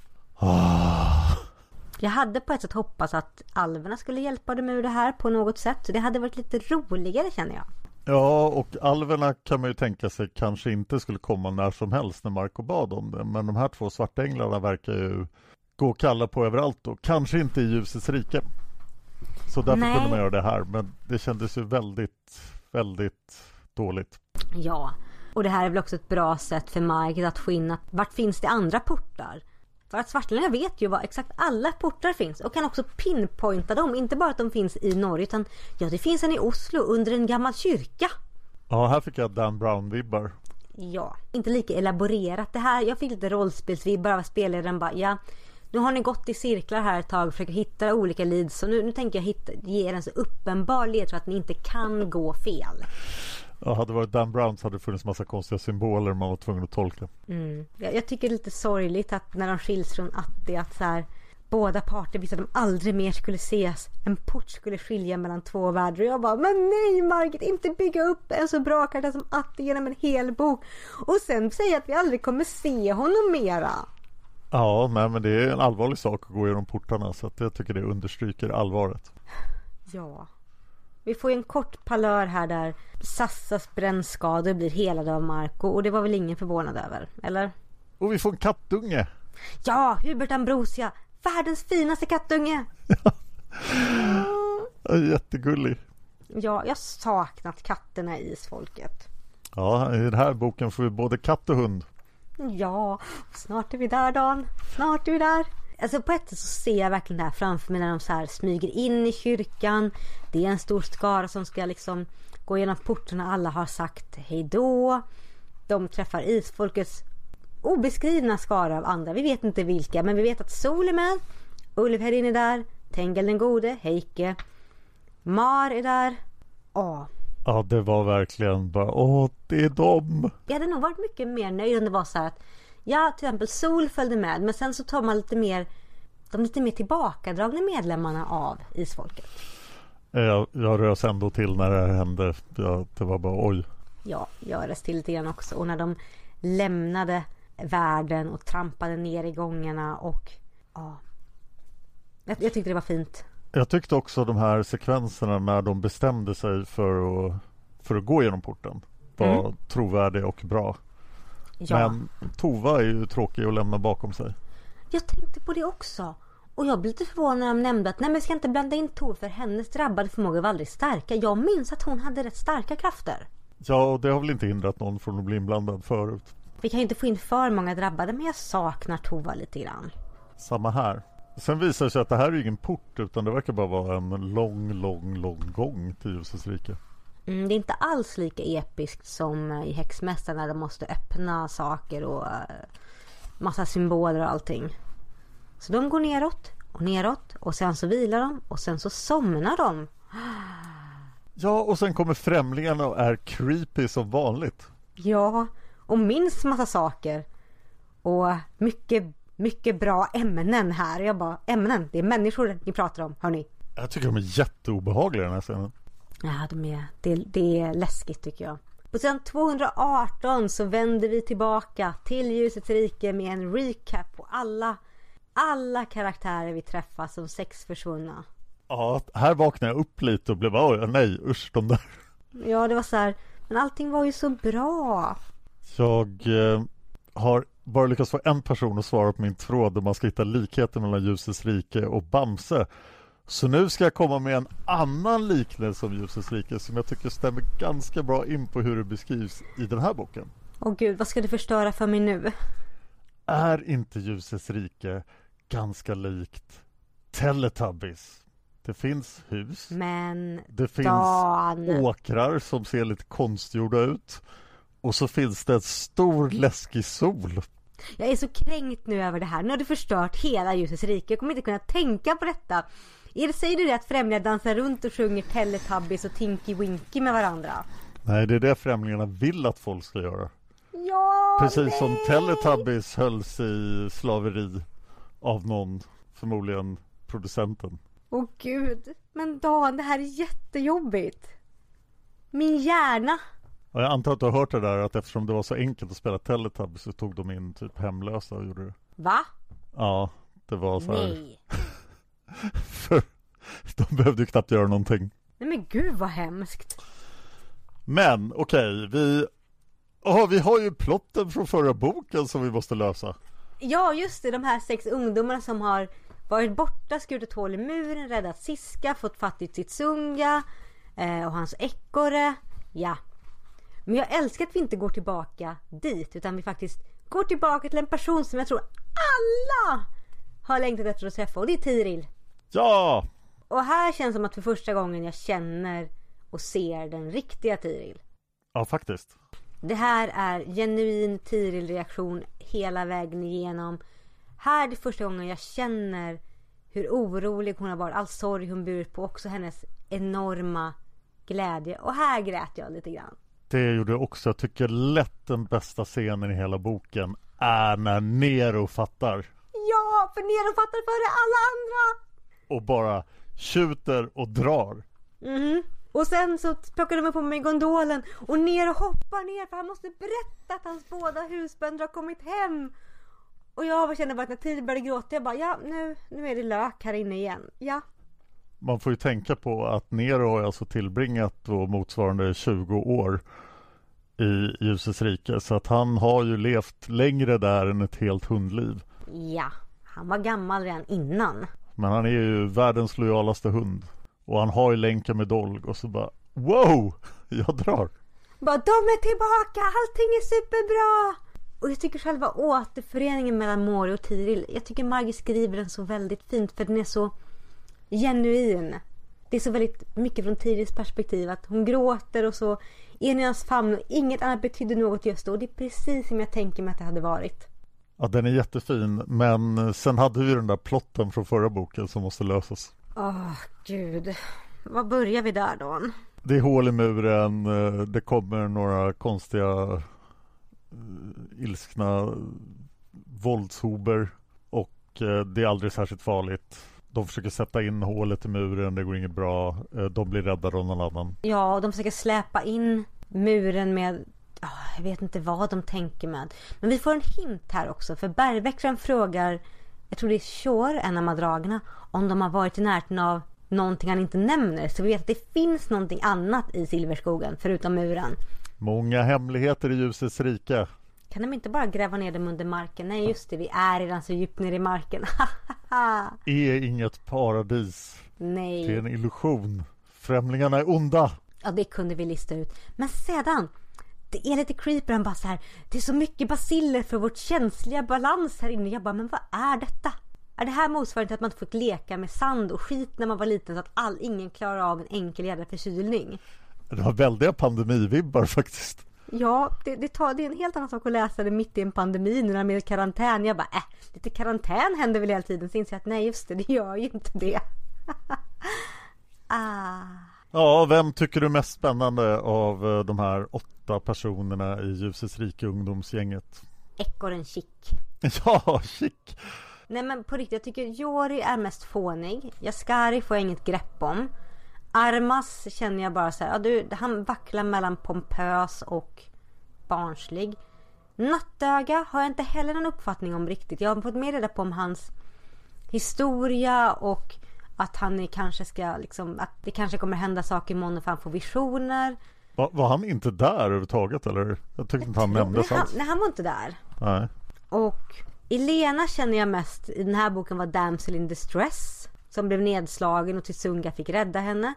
Jag hade på ett sätt hoppats att alverna skulle hjälpa dem ur det här på något sätt. Det hade varit lite roligare känner jag. Ja, och alverna kan man ju tänka sig kanske inte skulle komma när som helst när Marco bad om det. Men de här två svartänglarna verkar ju gå och kalla på överallt och kanske inte i ljusets rike. Så därför Nej. kunde man göra det här. Men det kändes ju väldigt, väldigt dåligt. Ja, och det här är väl också ett bra sätt för Margit att få in att vart finns det andra portar? För att Svartlänningar vet ju var exakt alla portar finns och kan också pinpointa dem. Inte bara att de finns i Norge utan ja, det finns en i Oslo under en gammal kyrka. Ja, här fick jag Dan Brown-vibbar. Ja, inte lika elaborerat det här. Jag fick lite rollspelsvibbar av spelaren bara ja. Nu har ni gått i cirklar här ett tag och försöker hitta olika leads. Så nu, nu tänker jag hitta, ge er en så uppenbar ledtråd att ni inte kan gå fel. Ja, hade det varit Dan Brown så hade det funnits massa konstiga symboler man var tvungen att tolka. Jag, jag tycker det är lite sorgligt att när de skiljs från Atti att så här, båda parter visste att de aldrig mer skulle ses. En port skulle skilja mellan två världar och jag bara men nej Margit inte bygga upp en så bra karaktär som Atti genom en hel bok och sen säga att vi aldrig kommer se honom mera. Ja, nej, men det är en allvarlig sak att gå genom portarna så att jag tycker det understryker allvaret. Ja. Vi får ju en kort palör här där Sassas brännskador blir helade av Marco och det var väl ingen förvånad över, eller? Och vi får en kattunge! Ja, Hubert Ambrosia! Världens finaste kattunge! Jättegullig. Ja, jag saknat katterna i Isfolket. Ja, i den här boken får vi både katt och hund. Ja, snart är vi där Dan. Snart är vi där. Alltså på ett sätt så ser jag verkligen det här framför mig när de så här smyger in i kyrkan. Det är en stor skara som ska liksom gå igenom portarna. Alla har sagt hej då. De träffar isfolkets obeskrivna skara av andra. Vi vet inte vilka, men vi vet att Sol är med. Ulvhärdin är där. Tengel den gode, Heike. Mar är där. Åh, Ja, det var verkligen bara, åh, det är dem! Jag hade nog varit mycket mer nöjd om det var så här att Ja, till exempel Sol följde med men sen så tar man lite mer de lite mer tillbakadragna medlemmarna av Isfolket. Eh, Jag, jag rös ändå till när det här hände. Jag, det var bara oj. Ja, jag röst till lite grann också. Och när de lämnade världen och trampade ner i gångarna och ja. Jag, jag tyckte det var fint. Jag tyckte också de här sekvenserna när de bestämde sig för att, för att gå genom porten var Mm. trovärdiga och bra. Ja, Men Tova är ju tråkig att lämna bakom sig. jag tänkte på det också. Och jag blev lite förvånad när de nämnde att nej men ska inte blanda in Tor för hennes drabbade förmågor var aldrig starka. Jag minns att hon hade rätt starka krafter. Ja, och det har väl inte hindrat någon från att bli inblandad förut. Vi kan ju inte få in för många drabbade men jag saknar Tova lite grann. Samma här. Sen visar det sig att det här är ingen port utan det verkar bara vara en lång, lång, lång gång till ljusets rike. Mm, det är inte alls lika episkt som i Häxmästaren när de måste öppna saker och uh, massa symboler och allting. Så de går neråt och neråt och sen så vilar de och sen så somnar de. Ja, och sen kommer främlingarna och är creepy som vanligt. Ja, och minns massa saker. Och mycket, mycket bra ämnen här. Jag bara, ämnen, det är människor ni pratar om, hörni. Jag tycker de är jätteobehagliga den här scenen. Ja, de är, det, det är läskigt tycker jag. På sidan 218 så vänder vi tillbaka till ljusets rike med en recap på alla, alla karaktärer vi träffar som sex försvunna. Ja, här vaknade jag upp lite och blev oj, nej usch de där. Ja, det var så här, men allting var ju så bra. Jag eh, har bara lyckats få en person att svara på min tråd där man ska hitta likheter mellan ljusets rike och Bamse. Så nu ska jag komma med en annan liknelse om ljusets rike som jag tycker stämmer ganska bra in på hur det beskrivs i den här boken. Åh gud, vad ska du förstöra för mig nu? Är inte ljusets rike ganska likt Teletubbies? Det finns hus. Men Det finns Dan. åkrar som ser lite konstgjorda ut. Och så finns det en stor läskig sol. Jag är så kränkt nu över det här. Nu har du förstört hela ljusets rike. Jag kommer inte kunna tänka på detta. Är det, säger du det att främlingar dansar runt och sjunger Teletubbies och Tinky Winky med varandra? Nej, det är det främlingarna vill att folk ska göra. Ja, Precis som nej. Teletubbies hölls i slaveri av någon, förmodligen producenten. Åh gud. Men Dan, det här är jättejobbigt. Min hjärna. Och jag antar att du har hört det där att eftersom det var så enkelt att spela Teletubbies så tog de in typ hemlösa och gjorde det. Va? Ja, det var så här. Nej. [LAUGHS] För de behövde ju knappt göra någonting. Nej men gud vad hemskt. Men okej, vi... Oh, vi har ju plotten från förra boken som vi måste lösa. Ja just det, de här sex ungdomarna som har varit borta, skurit ett hål i muren, räddat Siska, fått fatt i Titsunga eh, och hans ekorre. Ja. Men jag älskar att vi inte går tillbaka dit utan vi faktiskt går tillbaka till en person som jag tror alla har längtat efter att träffa och det är Tiril. Ja! Och här känns det som att för första gången jag känner och ser den riktiga Tiril. Ja, faktiskt. Det här är genuin Tiril-reaktion hela vägen igenom. Här är det första gången jag känner hur orolig hon har varit. All sorg hon burit på. Också hennes enorma glädje. Och här grät jag lite grann. Det gjorde jag också. Jag tycker lätt den bästa scenen i hela boken är när Nero fattar Ja, för Nero fattar före alla andra! Och bara tjuter och drar. Mhm. Och sen så plockar de upp honom i gondolen och ner och hoppar ner för han måste berätta att hans båda husbönder har kommit hem. Och jag kände bara att när Tiril började gråta, jag bara ja nu, nu är det lök här inne igen. Ja. Man får ju tänka på att Nero har alltså tillbringat då motsvarande 20 år i Ljusets rike. Så att han har ju levt längre där än ett helt hundliv. Ja, han var gammal redan innan. Men han är ju världens lojalaste hund. Och han har ju länken med Dolg och så bara Wow! Jag drar! Bara de är tillbaka, allting är superbra! Och jag tycker själva återföreningen mellan Mori och Tiril, jag tycker Margit skriver den så väldigt fint för den är så genuin. Det är så väldigt mycket från Tirils perspektiv att hon gråter och så är i hans famn och inget annat betydde något just då. Och det är precis som jag tänker mig att det hade varit. Ja, den är jättefin. Men sen hade vi den där plotten från förra boken som måste lösas. Åh, gud. Var börjar vi där då? Det är hål i muren, eh, det kommer några konstiga eh, ilskna våldshober och eh, det är aldrig särskilt farligt. De försöker sätta in hålet i muren, det går inget bra. De blir räddade av någon annan. Ja, och de försöker släpa in muren med ah, jag vet inte vad de tänker med. Men vi får en hint här också. För bergväktaren frågar, jag tror det är Shore, en av madragerna, om de har varit i närheten av någonting han inte nämner. Så vi vet att det finns någonting annat i Silverskogen förutom muren. Många hemligheter i ljusets rike. Kan de inte bara gräva ner dem under marken? Nej just det, vi är redan så djupt ner i marken. [LAUGHS] Är inget paradis. Det är Nej. en illusion. Främlingarna är onda. Ja, det kunde vi lista ut. Men sedan, det är lite creepy. Han bara så här, det är så mycket basiller för vårt känsliga balans här inne. Jag bara, men vad är detta? Är det här motsvarande till att man inte fick leka med sand och skit när man var liten så att all, ingen klarar av en enkel jävla förkylning? Det var väldiga pandemivibbar faktiskt. Ja, det, det, tar, det är en helt annan sak att läsa det mitt i en pandemi när man är i karantän. Jag bara, äh, lite karantän händer väl hela tiden. Så inser jag att nej, just det, det gör ju inte det. [LAUGHS] ah. Ja, vem tycker du är mest spännande av eh, de här åtta personerna i Ljusets rike ungdomsgänget? Ekorren Chic. [LAUGHS] Ja, chic! Nej men på riktigt, jag tycker Jori är mest fånig. Jaskari får jag inget grepp om. Armas känner jag bara så här, ja, du, han vacklar mellan pompös och barnslig. Nattöga har jag inte heller någon uppfattning om riktigt. Jag har fått mer reda på om hans historia och att han kanske ska liksom, att det kanske kommer hända saker imorgon för han får visioner. Var, var han inte där överhuvudtaget eller? Jag tyckte inte han nämndes alls. nej, han var inte där. Nej. Och Elena känner jag mest i den här boken var Damsel in Distress. Som blev nedslagen och Tsunga fick rädda henne.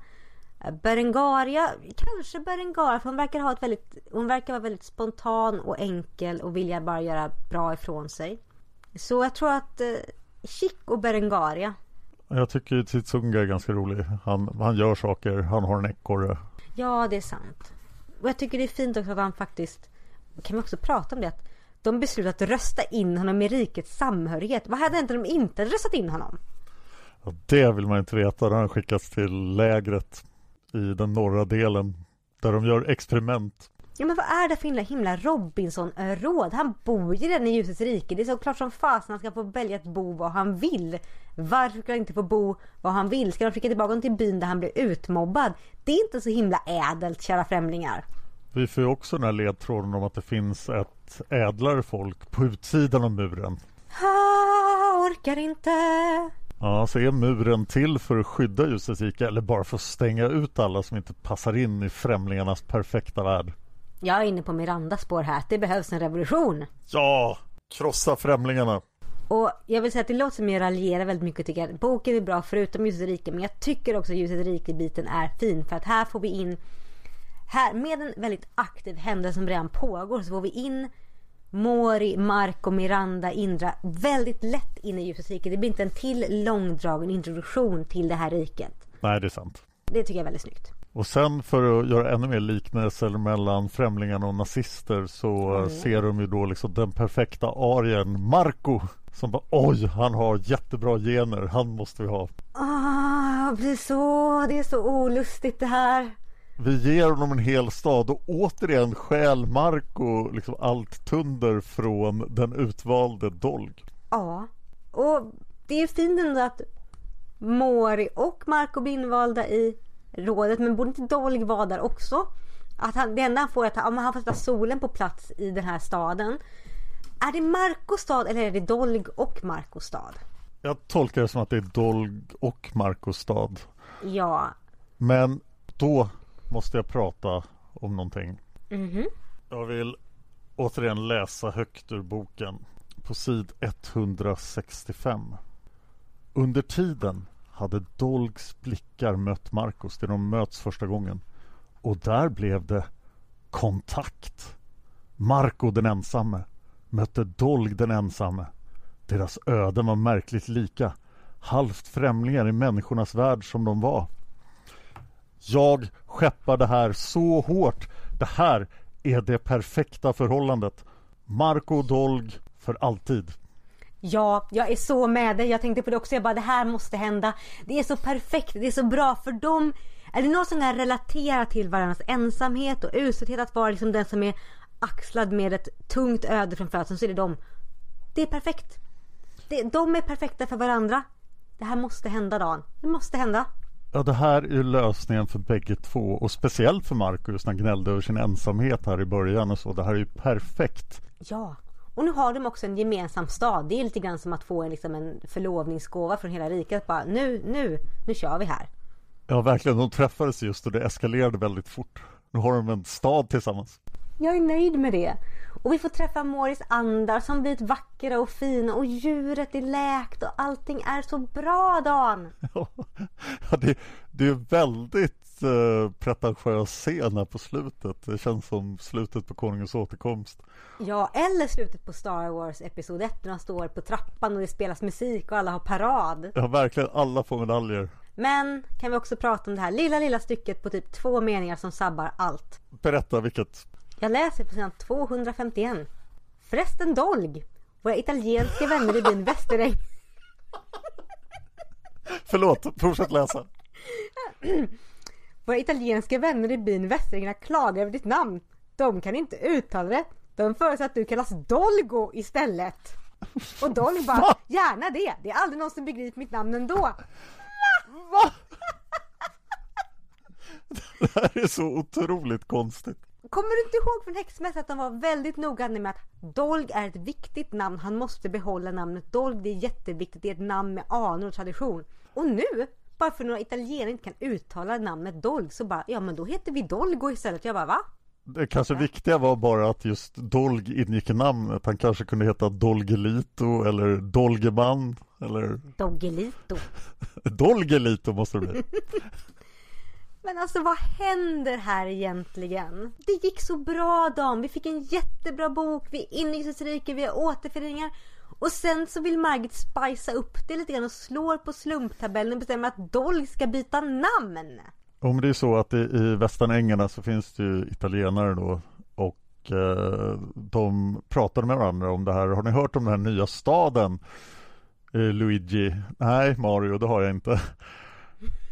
Berengaria, kanske Berengaria för hon verkar ha ett väldigt Hon verkar vara väldigt spontan och enkel och vilja bara göra bra ifrån sig. Så jag tror att eh, Chic och Berengaria. Jag tycker ju Titsunga är ganska rolig. Han, han gör saker, han har en ekorre. Ja, det är sant. Och jag tycker det är fint också att han faktiskt Kan vi också prata om det? Att de beslutar att rösta in honom i rikets samhörighet. Vad hade hänt om de inte hade röstat in honom? Ja, det vill man inte veta. Den har skickats till lägret i den norra delen där de gör experiment. Ja men vad är det för himla, himla Robinson-råd? Han bor ju redan i ljusets rike. Det är så klart som fasen han ska få välja att bo var han vill. Varför ska han inte få bo var han vill? Ska de skicka tillbaka honom till byn där han blir utmobbad? Det är inte så himla ädelt, kära främlingar. Vi får ju också den här ledtråden om att det finns ett ädlare folk på utsidan av muren. Ah, orkar inte. Ja, så är muren till för att skydda ljusets rike eller bara för att stänga ut alla som inte passar in i främlingarnas perfekta värld? Jag är inne på Mirandas spår här. Det behövs en revolution. Ja! Krossa främlingarna! Och jag vill säga att det låter som jag raljerar väldigt mycket tycker jag. Boken är bra förutom Ljusets rike men jag tycker också att Ljusets rike-biten är fin för att här får vi in här med en väldigt aktiv händelse som redan pågår så får vi in Mori, Marco, Miranda, Indra väldigt lätt in i Ljusets rike. Det blir inte en till långdragen introduktion till det här riket. Nej, det är sant. Det tycker jag är väldigt snyggt. Och sen för att göra ännu mer liknelser mellan främlingarna och nazister så Mm. ser de ju då liksom den perfekta arien Marco som bara oj, han har jättebra gener, han måste vi ha. Ah, jag blir så, det är så olustigt det här. Vi ger honom en hel stad och återigen stjäl Marco liksom allt tunder från den utvalde Dolg. Ja, och det är fint ändå att Mori och Marco blir invalda i rådet. Men borde inte Dolg vara där också? Att han, det enda han får är att han, han får sätta solen på plats i den här staden. Är det Marcos stad eller är det Dolg och Marcos stad? Jag tolkar det som att det är Dolg och Marcos stad. Ja. Men då måste jag prata om någonting. Mhm. Jag vill återigen läsa högt ur boken på sid 165. Under tiden hade Dolgs blickar mött Marcos där de möts första gången. Och där blev det kontakt. Marco den ensamme mötte Dolg den ensamme. Deras öden var märkligt lika. Halvt främlingar i människornas värld som de var. Jag skeppar det här så hårt. Det här är det perfekta förhållandet. Marco Dolg för alltid. Ja, jag är så med dig. Jag tänkte på det också. Jag bara, det här måste hända. Det är så perfekt. Det är så bra för dem. Är det någon som kan relatera till varandras ensamhet och uselhet att vara liksom den som är axlad med ett tungt öde från födseln så är det dem. Det är perfekt. Det, de är perfekta för varandra. Det här måste hända Dan. Det måste hända. Ja, det här är lösningen för bägge två och speciellt för Marcus när han gnällde över sin ensamhet här i början och så. Det här är ju perfekt. Ja. Och nu har de också en gemensam stad. Det är lite grann som att få en, liksom en förlovningsgåva från hela riket. Bara, nu, nu, nu kör vi här. Ja, verkligen. De träffades just och det eskalerade väldigt fort. Nu har de en stad tillsammans. Jag är nöjd med det. Och vi får träffa Moris andar som blivit vackra och fina och djuret är läkt och allting är så bra Dan. [LAUGHS] Ja, det, det är väldigt väldigt uh, pretentiös scen här på slutet. Det känns som slutet på Konungens återkomst. Ja, eller slutet på Star Wars Episod 1 när de står på trappan och det spelas musik och alla har parad. Ja, verkligen. Alla får medaljer. Men kan vi också prata om det här lilla, lilla stycket på typ två meningar som sabbar allt. Berätta vilket. Jag läser på sidan 251. Förresten Dolg. Våra italienska vänner i byn Västeräng. [LAUGHS] Förlåt, fortsätt läsa. [CLEARS THROAT] Våra italienska vänner i byn Västerängna klagar över ditt namn. De kan inte uttala det. De föreslår att du kallas Dolgo istället. Och Dolg bara, gärna det. Det är aldrig någon som begriper mitt namn ändå. Va? Det här är så otroligt konstigt. Kommer du inte ihåg från häxmässan att de var väldigt noga med att Dolg är ett viktigt namn. Han måste behålla namnet Dolg. Det är jätteviktigt. Det är ett namn med anor och tradition. Och nu, bara för några italienare inte kan uttala namnet Dolg så bara, ja men då heter vi Dolgo istället. Jag bara, va? Det kanske viktiga var bara att just Dolg ingick i namnet. Han kanske kunde heta Dolgelito eller Dolgeman eller... Dolgelito. [LAUGHS] Dolgelito måste det bli. [LAUGHS] Men alltså vad händer här egentligen? Det gick så bra Dan. Vi fick en jättebra bok. Vi är inrikesrike, vi har återföreningar. Och sen så vill Margit spicea upp det lite grann och slår på slumptabellen och bestämmer att Dolg ska byta namn. Om det är så att i Västernängarna så finns det ju italienare då och eh, de pratade med varandra om det här. Har ni hört om den här nya staden eh, Luigi? Nej, Mario, det har jag inte. [LAUGHS]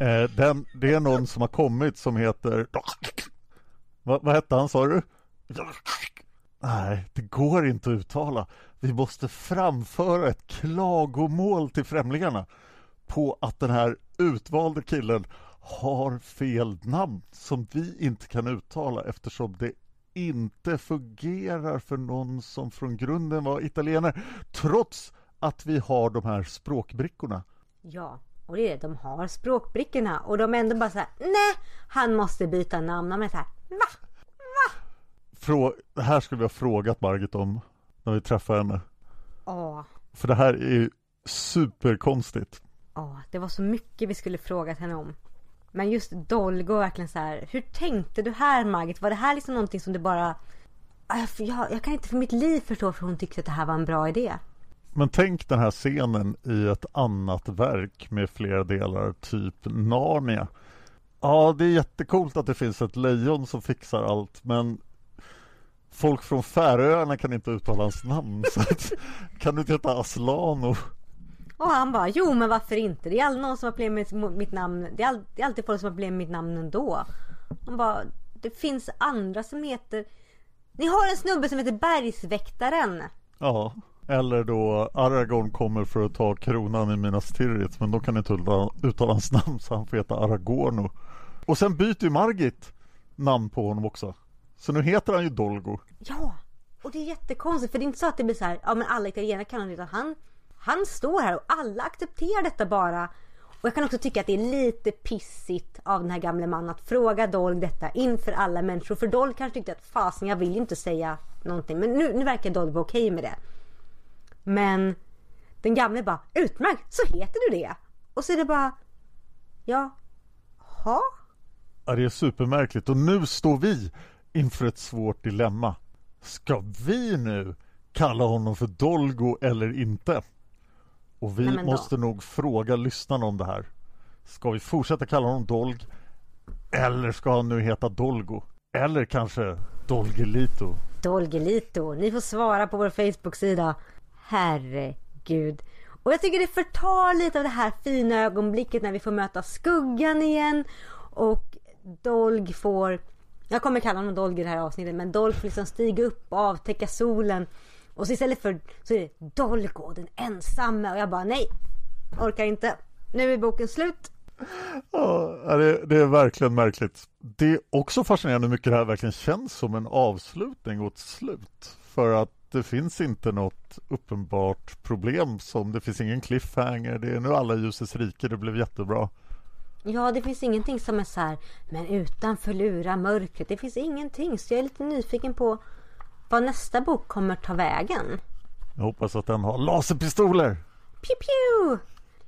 Eh, den, det är någon som har kommit som heter Va, Vad hette han sa du? Nej, det går inte att uttala. Vi måste framföra ett klagomål till främlingarna på att den här utvalde killen har fel namn som vi inte kan uttala eftersom det inte fungerar för någon som från grunden var italienare trots att vi har de här språkbrickorna. Ja, och det är det, de har språkbrickorna och de är ändå bara så här, nej, han måste byta namn. De är så här, va? Va? Frå det här skulle vi ha frågat Margit om när vi träffade henne. Ja. För det här är ju superkonstigt. Ja, det var så mycket vi skulle frågat henne om. Men just Dolgo verkligen så här, hur tänkte du här Margit? Var det här liksom någonting som du bara... Jag, jag kan inte för mitt liv förstå varför hon tyckte att det här var en bra idé. Men tänk den här scenen i ett annat verk med flera delar, typ Narnia. Ja, det är jättekult att det finns ett lejon som fixar allt, men folk från Färöarna kan inte uttala hans namn. Så att, kan du inte heta Aslano? Och han bara, jo men varför inte? Det är aldrig någon som har problem med mitt namn. Det är, all, det är alltid folk som har problem med mitt namn ändå. Han bara, det finns andra som heter... Ni har en snubbe som heter Bergsväktaren. Ja. Eller då Aragorn kommer för att ta kronan i Minas Tirith men då kan inte uttala hans namn så han får heta Aragorno. Och sen byter ju Margit namn på honom också. Så nu heter han ju Dolgo. Ja, och det är jättekonstigt för det är inte så att det blir så här, ja men alla italienare kan honom utan han, han står här och alla accepterar detta bara. Och jag kan också tycka att det är lite pissigt av den här gamle mannen att fråga Dolg detta inför alla människor. För Dolg kanske tyckte att fasen jag vill inte säga någonting. Men nu, nu verkar Dolg vara okej med det. Men den gamle bara utmärkt så heter du det. Och så är det bara ja, ha? Ja, det är supermärkligt och nu står vi inför ett svårt dilemma. Ska vi nu kalla honom för Dolgo eller inte? Och vi måste nog fråga lyssnarna om det här. Ska vi fortsätta kalla honom Dolg? Eller ska han nu heta Dolgo? Eller kanske Dolgelito? Dolgelito. Ni får svara på vår Facebook-sida. Herregud. Och jag tycker det förtar lite av det här fina ögonblicket när vi får möta skuggan igen. Och Dolg får, jag kommer kalla honom Dolg i det här avsnittet, men Dolg får liksom stiga upp och avtäcka solen. Och så istället för så är det Dolgo, den ensamme. Och jag bara nej, orkar inte. Nu är boken slut. Ja, det, det, är verkligen märkligt. Det är också fascinerande hur mycket det här verkligen känns som en avslutning och ett slut. För att det finns inte något uppenbart problem som det finns ingen cliffhanger. Det är nu alla ljusets rike. Det blev jättebra. Ja, det finns ingenting som är så här, men utanför lura mörkret. Det finns ingenting. Så jag är lite nyfiken på vad nästa bok kommer ta vägen. Jag hoppas att den har laserpistoler. Pew pew!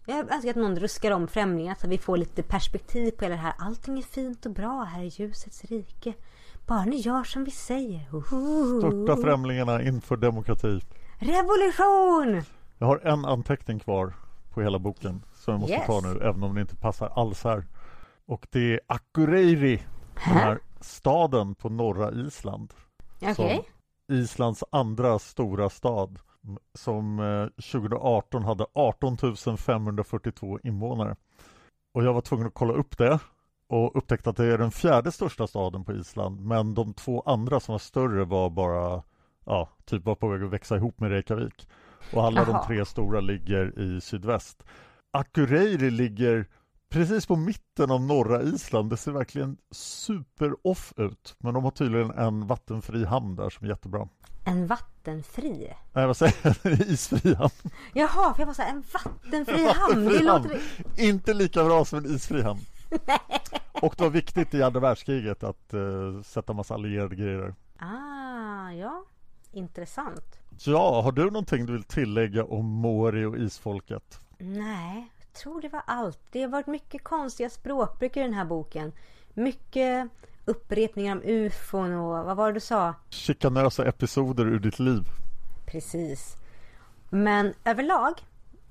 Jag önskar att någon ruskar om främlingar så att vi får lite perspektiv på hela det här. Allting är fint och bra här i ljusets rike. Bara ni gör som vi säger. Störta främlingarna inför demokrati. Revolution! Jag har en anteckning kvar på hela boken som jag måste Yes. ta nu, även om det inte passar alls här. Och det är Akureyri, den här staden på norra Island. Som Islands andra stora stad som eh, 2018 hade 18 542 invånare. Och jag var tvungen att kolla upp det och upptäckte att det är den fjärde största staden på Island men de två andra som var större var bara ja, typ var på väg att växa ihop med Reykjavik. Och alla Jaha. de tre stora ligger i sydväst. Akureyri ligger precis på mitten av norra Island. Det ser verkligen super-off ut. Men de har tydligen en vattenfri hamn där som är jättebra. En vattenfri? Nej, vad säger jag? [LAUGHS] Isfri hamn. Jaha, för jag var så här, en vattenfri [LAUGHS] hamn. Det Vattenfri låter... hamn. Inte lika bra som en isfri hamn. [LAUGHS] Och det var viktigt i andra världskriget att eh, sätta massa allierade grejer. Ah, ja. Intressant. Ja, har du någonting du vill tillägga om Mori och isfolket? Nej, jag tror det var allt. Det har varit mycket konstiga språkbruk i den här boken. Mycket upprepningar om ufon och vad var det du sa? Chikanösa episoder ur ditt liv. Precis. Men överlag,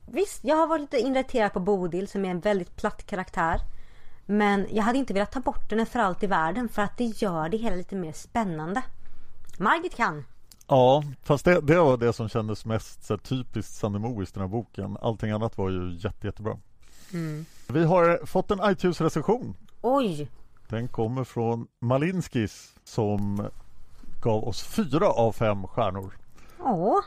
visst, jag har varit lite irriterad på Bodil som är en väldigt platt karaktär. Men jag hade inte velat ta bort henne för allt i världen för att det gör det hela lite mer spännande. Margit kan. Ja, fast det, det var det som kändes mest så här, typiskt Sanne Mois den här boken. Allting annat var ju jätte, jättebra. Vi har fått en iTunes-recension. Oj! Den kommer från Malinskis som gav oss fyra av fem stjärnor. Åh,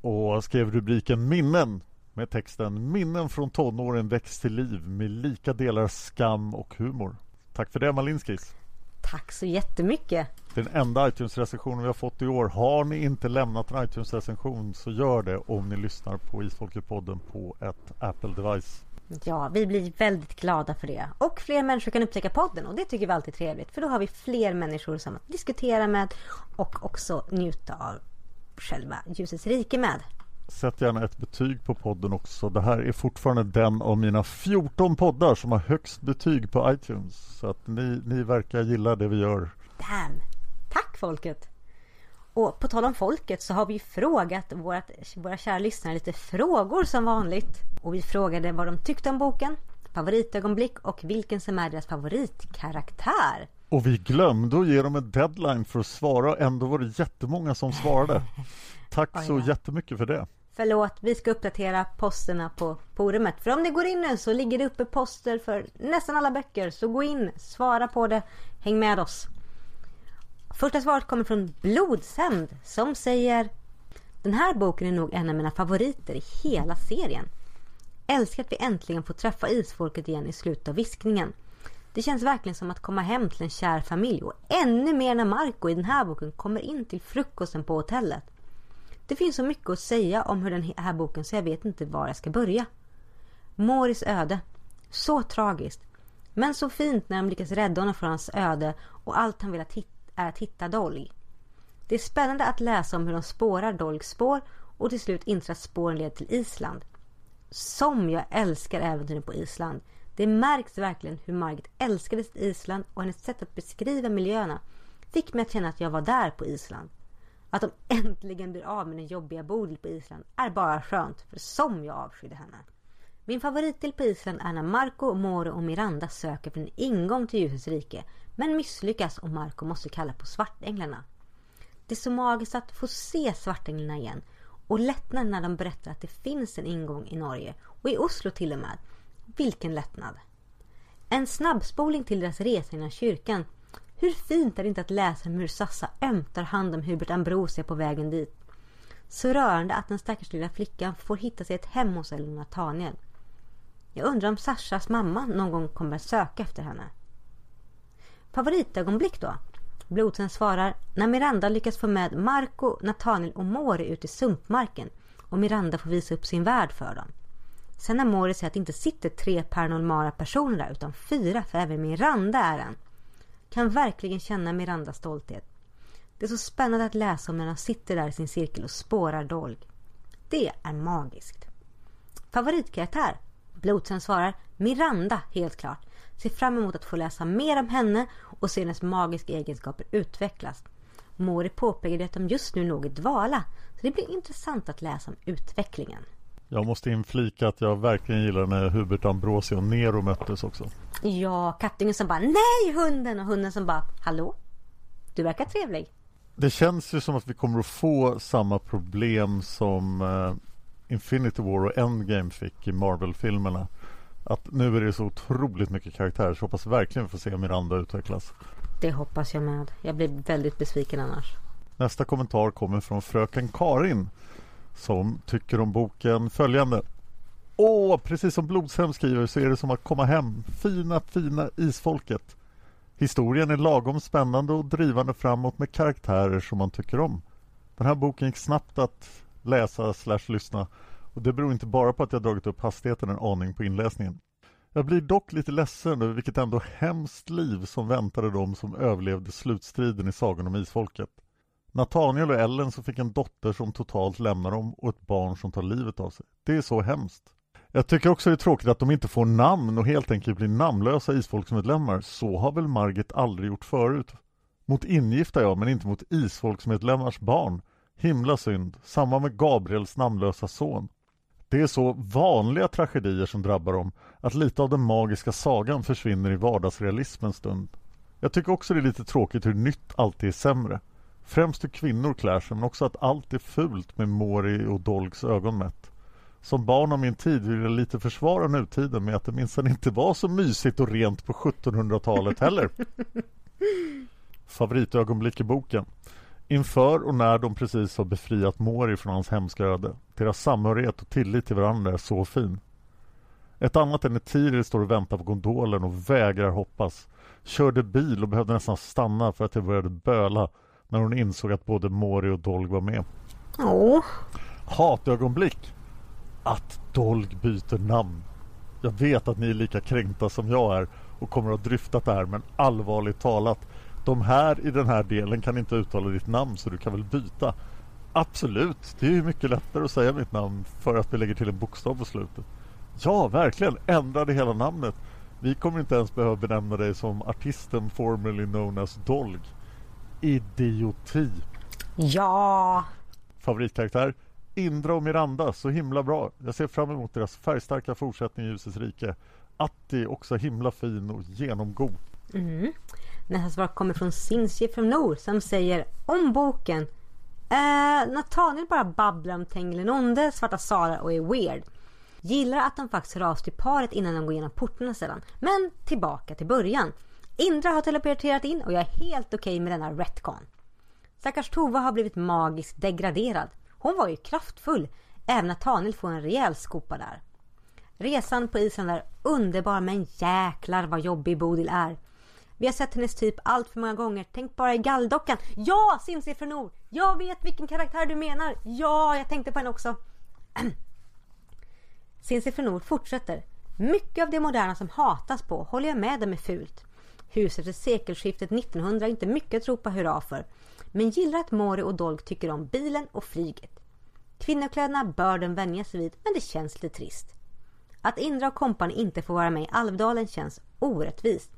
och skrev rubriken Minnen med texten Minnen från tonåren väcks till liv med lika delar skam och humor. Tack för det Malinskis. Tack så jättemycket. Den enda iTunes-recensionen vi har fått i år. Har ni inte lämnat en iTunes-recension så gör det om ni lyssnar på Isfolket-podden på ett Apple-device. Ja, vi blir väldigt glada för det. Och fler människor kan upptäcka podden och det tycker vi alltid är trevligt. För då har vi fler människor som att diskutera med och också njuta av själva ljusets rike med. Sätt gärna ett betyg på podden också. Det här är fortfarande den av mina 14 poddar som har högst betyg på iTunes. Så att ni, ni verkar gilla det vi gör. Damn! Tack folket! Och på tal om folket så har vi frågat vårat, våra kära lyssnare lite frågor som vanligt. Och vi frågade vad de tyckte om boken, favoritögonblick och vilken som är deras favoritkaraktär. Och vi glömde att ge dem en deadline för att svara och ändå var det jättemånga som svarade. [LAUGHS] Tack Oj så då. jättemycket för det. Förlåt, vi ska uppdatera posterna på forumet. För om ni går in nu så ligger det uppe poster för nästan alla böcker. Så gå in, svara på det, häng med oss. Första svaret kommer från Blodsänd som säger Den här boken är nog en av mina favoriter i hela serien. Älskar att vi äntligen får träffa isfolket igen i slutet av viskningen. Det känns verkligen som att komma hem till en kär familj och ännu mer när Marco i den här boken kommer in till frukosten på hotellet. Det finns så mycket att säga om hur den här boken så jag vet inte var jag ska börja. Moris öde. Så tragiskt. Men så fint när de lyckas rädda honom från hans öde och allt han vill att är att hitta Dolg. Det är spännande att läsa om hur de spårar Dolgs spår och till slut inser att spåren leder till Island. Som jag älskar äventyren på Island. Det märks verkligen hur Margit älskade sitt Island och hennes sätt att beskriva miljöerna fick mig att känna att jag var där på Island. Att de äntligen blir av med den jobbiga Bodil på Island är bara skönt, för som jag avskydde henne. Min favoritdel på Island är när Marco, Moro och Miranda söker för en ingång till ljusets rike, men misslyckas och Marco måste kalla på svartänglarna. Det är så magiskt att få se svartänglarna igen och lättnad när de berättar att det finns en ingång i Norge och i Oslo till och med. Vilken lättnad! En snabbspoling till deras resa innan kyrkan. Hur fint är det inte att läsa om hur Sassa ömtar hand om Hubert Ambrosia på vägen dit. Så rörande att den stackars lilla flickan får hitta sig ett hem hos Ellen Nathaniel. Jag undrar om Sashas mamma någon gång kommer att söka efter henne. Favoritögonblick då? Blodsen svarar när Miranda lyckas få med Marco, Nathaniel och Mori ut i sumpmarken och Miranda får visa upp sin värld för dem. Sen när Mori säger att det inte sitter tre paranormala personer där utan fyra för även Miranda är en. Kan verkligen känna Mirandas stolthet. Det är så spännande att läsa om när han sitter där i sin cirkel och spårar Dolg. Det är magiskt. Favoritkaraktär? Blodsen svarar Miranda helt klart. Ser fram emot att få läsa mer om henne och se hennes magiska egenskaper utvecklas. Mori påpekade att de just nu låg i dvala. Så det blir intressant att läsa om utvecklingen. Jag måste inflika att jag verkligen gillar när Hubert Ambrosi och Nero möttes också. Ja, kattungen som bara nej hunden och hunden som bara hallå? Du verkar trevlig. Det känns ju som att vi kommer att få samma problem som uh, Infinity War och Endgame fick i Marvel-filmerna. Att nu är det så otroligt mycket karaktärer så hoppas verkligen få se Miranda utvecklas. Det hoppas jag med. Jag blir väldigt besviken annars. Nästa kommentar kommer från fröken Karin som tycker om boken följande. Åh, precis som Blodshem skriver så är det som att komma hem. Fina, fina isfolket. Historien är lagom spännande och drivande framåt med karaktärer som man tycker om. Den här boken gick snabbt att läsa slash lyssna och det beror inte bara på att jag dragit upp hastigheten en aning på inläsningen. Jag blir dock lite ledsen över vilket ändå hemskt liv som väntade dem som överlevde slutstriden i Sagan om Isfolket. Nathaniel och Ellen som fick en dotter som totalt lämnar dem och ett barn som tar livet av sig. Det är så hemskt. Jag tycker också det är tråkigt att de inte får namn och helt enkelt blir namnlösa isfolksmedlemmar. Så har väl Margit aldrig gjort förut. Mot ingifta ja, men inte mot isfolksmedlemmars barn. Himla synd. Samma med Gabriels namnlösa son. Det är så vanliga tragedier som drabbar dem att lite av den magiska sagan försvinner i vardagsrealismens stund. Jag tycker också det är lite tråkigt hur nytt alltid är sämre. Främst hur kvinnor klär sig men också att allt är fult med Mori och Dolgs ögon mätt. Som barn av min tid vill jag lite försvara nutiden med att det minsann inte var så mysigt och rent på 1700-talet heller. [LAUGHS] Favoritögonblick i boken. Inför och när de precis har befriat Mori från hans hemska öde. Deras samhörighet och tillit till varandra är så fin. Ett annat är när Tiril står och väntar på gondolen och vägrar hoppas. Körde bil och behövde nästan stanna för att jag började böla när hon insåg att både Mori och Dolg var med. Åh. Hatögonblick. Att Dolg byter namn. Jag vet att ni är lika kränkta som jag är och kommer att ha dryftat det här men allvarligt talat de här i den här delen kan inte uttala ditt namn så du kan väl byta. Absolut, det är ju mycket lättare att säga mitt namn för att vi lägger till en bokstav på slutet. Ja, verkligen, ändra det hela namnet. Vi kommer inte ens behöva benämna dig som artisten formerly known as Dolg. Idioti. Ja. Favoritkaraktär? Indra och Miranda, så himla bra. Jag ser fram emot deras färgstarka fortsättning i Ljusets rike. Atti också himla fin och genomgod. Mm. Nästa svar kommer från Sinsi från Nor som säger om boken. Eh, Nathaniel bara babblar om Tenglenonde, Svarta Sara och är weird. Gillar att de faktiskt hör av sig till paret innan de går igenom portarna sedan. Men tillbaka till början. Indra har teleporterat in och jag är helt okej okay med denna retcon. Stackars Tova har blivit magiskt degraderad. Hon var ju kraftfull. Även att Tanil får en rejäl skopa där. Resan på isen är underbar men jäklar vad jobbig Bodil är. Vi har sett hennes typ allt för många gånger. Tänk bara i galldockan. Ja, Simsi från Nord. Jag vet vilken karaktär du menar. Ja, jag tänkte på henne också. [CLEARS THROAT] Simsi från Nord fortsätter. Mycket av det moderna som hatas på håller jag med om är fult. Huset efter sekelskiftet 1900 är inte mycket att ropa hurra för. Men gillar att Mori och Dolg tycker om bilen och flyget. Kvinnokläderna bör den vänja sig vid, men det känns lite trist. Att Indra och kompani inte får vara med i Alvdalen känns orättvist.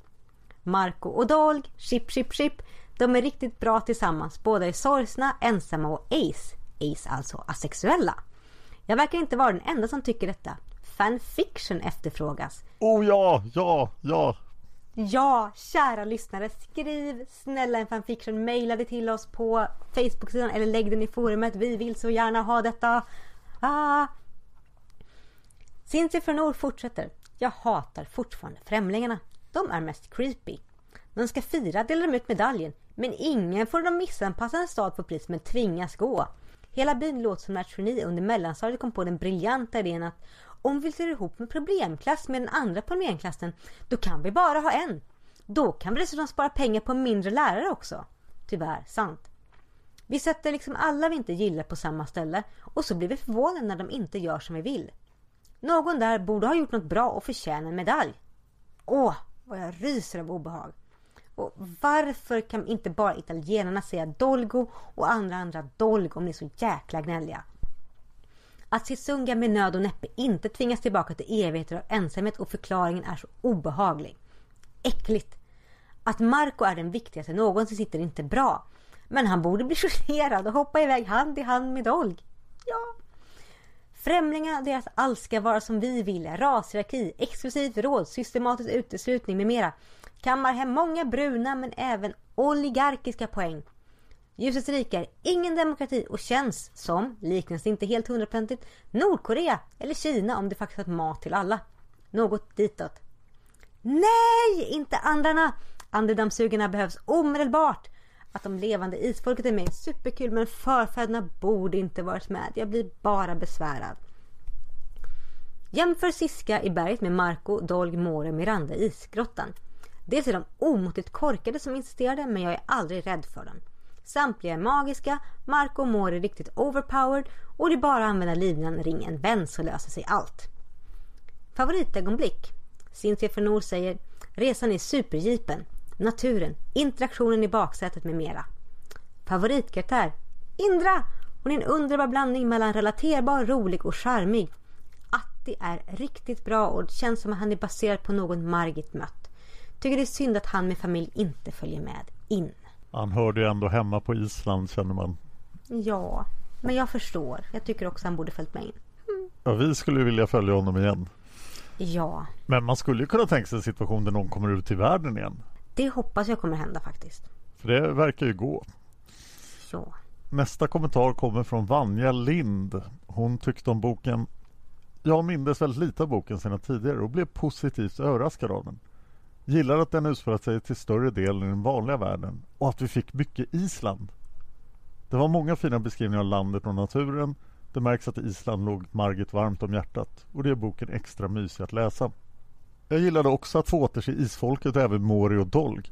Marco och Dolg, chip chip chip. De är riktigt bra tillsammans. Båda är sorgsna, ensamma och ace. Ace alltså asexuella. Jag verkar inte vara den enda som tycker detta. Fanfiction efterfrågas. Oh ja, ja, ja. Ja, kära lyssnare. Skriv snälla en fanfiction. Maila det till oss på Facebook-sidan eller lägg den i forumet. Vi vill så gärna ha detta. Ah. Cincy från fortsätter. Jag hatar fortfarande främlingarna. De är mest creepy. När de ska fira delar de ut medaljen. Men ingen får de missanpassa en stad på pris men tvingas gå. Hela byn låter som när geni under mellanstadiet kom på den briljanta idén att om vi slår ihop en problemklass med den andra problemklassen då kan vi bara ha en. Då kan vi dessutom spara pengar på mindre lärare också. Tyvärr sant. Vi sätter liksom alla vi inte gillar på samma ställe och så blir vi förvånade när de inte gör som vi vill. Någon där borde ha gjort något bra och förtjäna en medalj. Åh, vad jag ryser av obehag. Och varför kan inte bara italienarna säga Dolgo och andra andra Dolgo om ni är så jäkla gnälliga? Att Sisunga med nöd och näppe inte tvingas tillbaka till evigheter av ensamhet och förklaringen är så obehaglig. Äckligt. Att Marco är den viktigaste någonsin sitter inte bra. Men han borde bli [LAUGHS] justerad och hoppa iväg hand i hand med Dolg. Ja. Främlingarna och deras allt ska vara som vi vill. Rashierarki, exklusivt råd, systematisk uteslutning med mera. Kammar hem många bruna men även oligarkiska poäng. Ljusets rike är ingen demokrati och känns som, liknas inte helt hundraprocentigt, Nordkorea eller Kina om det faktiskt har mat till alla. Något ditåt. Nej, inte andarna! Andedammsugarna behövs omedelbart. Att de levande isfolket är med är superkul men förfäderna borde inte varit med. Jag blir bara besvärad. Jämför Siska i berget med Marco, Dolg, More, Miranda i isgrottan. Dels är de omåttligt korkade som insisterade men jag är aldrig rädd för dem. Samtliga är magiska, Marco och More är riktigt overpowered och det är bara att använda linan ring en vän så löser sig allt. Favoritögonblick? Cynthia Fenor säger Resan i superjeepen, naturen, interaktionen i baksätet med mera. Favoritkaraktär? Indra! Hon är en underbar blandning mellan relaterbar, rolig och charmig. Atti är riktigt bra och det känns som att han är baserad på någon Margit mött. Tycker det är synd att han med familj inte följer med in. Han hörde ju ändå hemma på Island känner man. Ja, men jag förstår. Jag tycker också han borde följt med in. Ja, vi skulle vilja följa honom igen. Ja, Men man skulle ju kunna tänka sig en situation där någon kommer ut i världen igen. det hoppas jag kommer hända faktiskt. För det verkar ju gå. Ja. Nästa kommentar kommer från Vanja Lind. Hon tyckte om boken. Jag mindes väldigt lite av boken sedan tidigare och blev positivt överraskad av den. Gillar att den utspelat sig till större del i den vanliga världen och att vi fick mycket Island. Det var många fina beskrivningar av landet och naturen. Det märks att Island låg Margit varmt om hjärtat och det är boken extra mysig att läsa. Jag gillade också att få återse isfolket och även Mori och Dolg.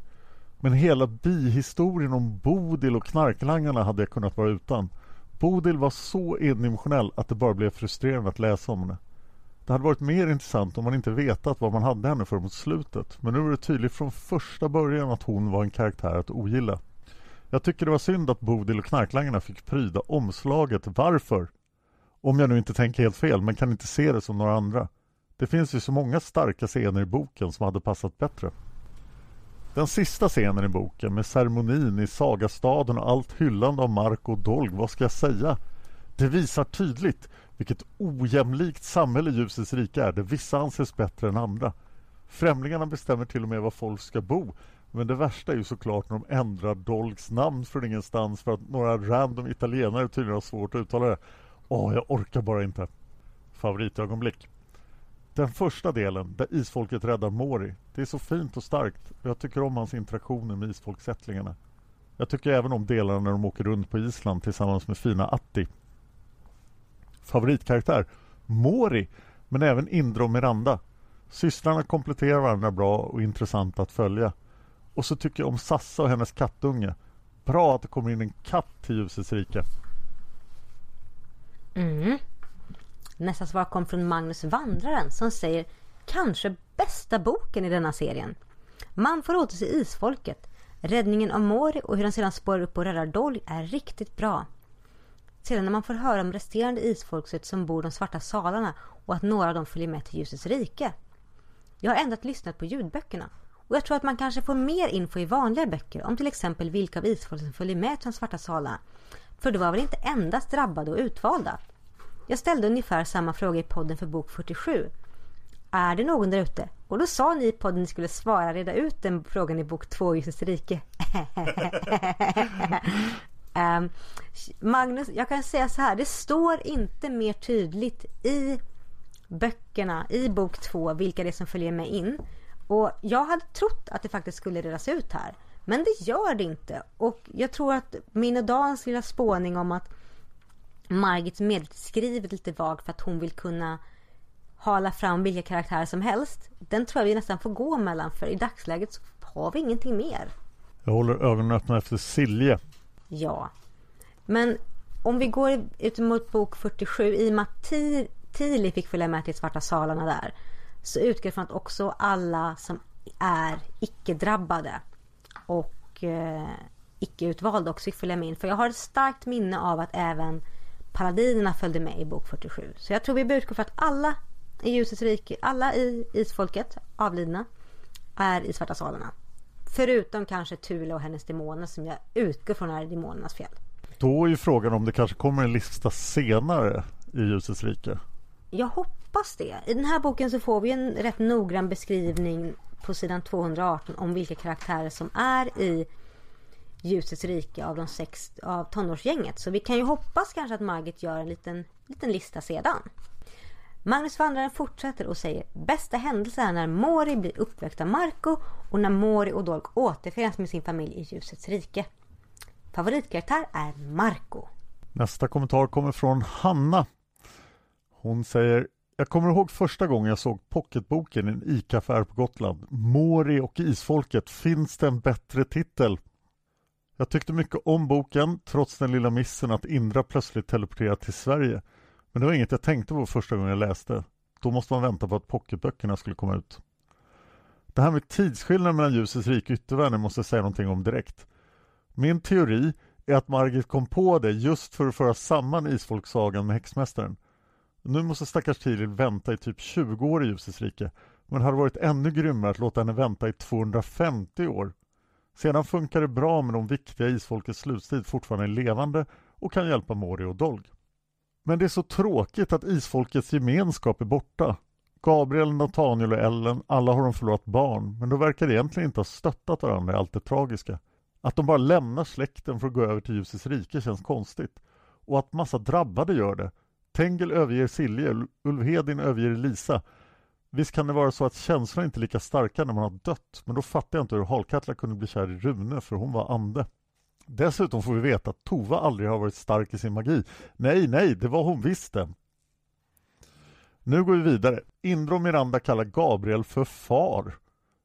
Men hela bihistorien om Bodil och knarklangarna hade jag kunnat vara utan. Bodil var så endimensionell att det bara blev frustrerande att läsa om henne. Det hade varit mer intressant om man inte vetat vad man hade henne för mot slutet. Men nu var det tydligt från första början att hon var en karaktär att ogilla. Jag tycker det var synd att Bodil och knarklangarna fick pryda omslaget. Varför? Om jag nu inte tänker helt fel, men kan inte se det som några andra. Det finns ju så många starka scener i boken som hade passat bättre. Den sista scenen i boken med ceremonin i Sagastaden och allt hyllande av Mark och Dolg, vad ska jag säga? Det visar tydligt vilket ojämlikt samhälle ljusets rike är, där vissa anses bättre än andra. Främlingarna bestämmer till och med var folk ska bo, men det värsta är ju såklart när de ändrar Dolgs namn från ingenstans för att några random italienare tydligen har svårt att uttala det. Åh, jag orkar bara inte. Favoritögonblick. Den första delen, där isfolket räddar Mori, det är så fint och starkt och jag tycker om hans interaktioner med isfolksättlingarna. Jag tycker även om delarna när de åker runt på Island tillsammans med fina Atti. Favoritkaraktär? Mori, men även Indra och Miranda. Systrarna kompletterar varandra bra och intressant att följa. Och så tycker jag om Sassa och hennes kattunge. Bra att det kommer in en katt till ljusets rike. Mm. Nästa svar kom från Magnus Vandraren som säger kanske bästa boken i denna serien. Man får återse isfolket. Räddningen av Mori och hur han sedan spårar upp och räddar Dolly är riktigt bra. Sedan när man får höra om resterande isfolket som bor de svarta salarna och att några av dem följer med till ljusets rike. Jag har ändrat lyssnat på ljudböckerna och jag tror att man kanske får mer info i vanliga böcker om till exempel vilka av isfolken som följer med till de svarta salarna. För det var väl inte endast drabbade och utvalda? Jag ställde ungefär samma fråga i podden för bok 47. Är det någon där ute? Och då sa ni i podden att ni skulle svara reda ut den frågan i bok 2, Ljusets rike. [LAUGHS] Ehm, Magnus, jag kan säga så här. Det står inte mer tydligt i böckerna, i bok två, vilka det är som följer med in. Och jag hade trott att det faktiskt skulle redas ut här. Men det gör det inte. Och jag tror att min och Dans lilla spåning om att Margit medvetet skriver lite vagt för att hon vill kunna hala fram vilka karaktärer som helst. Den tror jag vi nästan får gå mellan för i dagsläget så har vi ingenting mer. Jag håller ögonen öppna efter Silje. Ja. Men om vi går ut mot bok 47 i och med att Tili fick följa med till Svarta salarna där så utgår från att också alla som är icke-drabbade och eh, icke-utvalda också fick följa med in. För jag har ett starkt minne av att även paladinerna följde med i bok 47. Så jag tror vi bör utgå från att alla i ljusets rike, alla i isfolket, avlidna, är i Svarta salarna. Förutom kanske Tula och hennes demoner som jag utgår från är demonernas fjäll. Då är ju frågan om det kanske kommer en lista senare i ljusets rike. Jag hoppas det. I den här boken så får vi en rätt noggrann beskrivning på sidan 218 om vilka karaktärer som är i ljusets rike av de sex av tonårsgänget. Så vi kan ju hoppas kanske att Margit gör en liten, liten lista sedan. Magnus Vandraren fortsätter och säger Bästa händelse är när Mori blir uppväckt av Marco och när Mori och Dolk återförenas med sin familj i ljusets rike. Favoritkaraktär är Marco. Nästa kommentar kommer från Hanna. Hon säger jag kommer ihåg första gången jag såg pocketboken i en ICA-affär på Gotland. Mori och isfolket. Finns det en bättre titel? Jag tyckte mycket om boken trots den lilla missen att Indra plötsligt teleporterade till Sverige. Men det var inget jag tänkte på första gången jag läste. Då måste man vänta på att pocketböckerna skulle komma ut. Det här med tidsskillnaden mellan ljusets rike och yttervärlden måste jag säga någonting om direkt. Min teori är att Margit kom på det just för att föra samman Isfolksagan med Häxmästaren. Nu måste stackars Tiril vänta i typ 20 år i ljusets rike. Men det hade varit ännu grymmare att låta henne vänta i 250 år. Sedan funkar det bra med de viktiga isfolkets slutstid fortfarande är levande och kan hjälpa Mori och Dolg. Men det är så tråkigt att isfolkets gemenskap är borta. Gabriel, Nathaniel och Ellen, alla har de förlorat barn, men de verkar egentligen inte ha stöttat varandra i allt det tragiska. Att de bara lämnar släkten för att gå över till ljusets rike känns konstigt. Och att massa drabbade gör det. Tengel överger Silje, Ulvhedin överger Lisa. Visst kan det vara så att känslorna inte är lika starka när man har dött, men då fattar jag inte hur Halkatla kunde bli kär i Rune, för hon var ande. Dessutom får vi veta att Tova aldrig har varit stark i sin magi. Nej, nej, det var hon visst det. Nu går vi vidare. Indra och Miranda kallar Gabriel för far.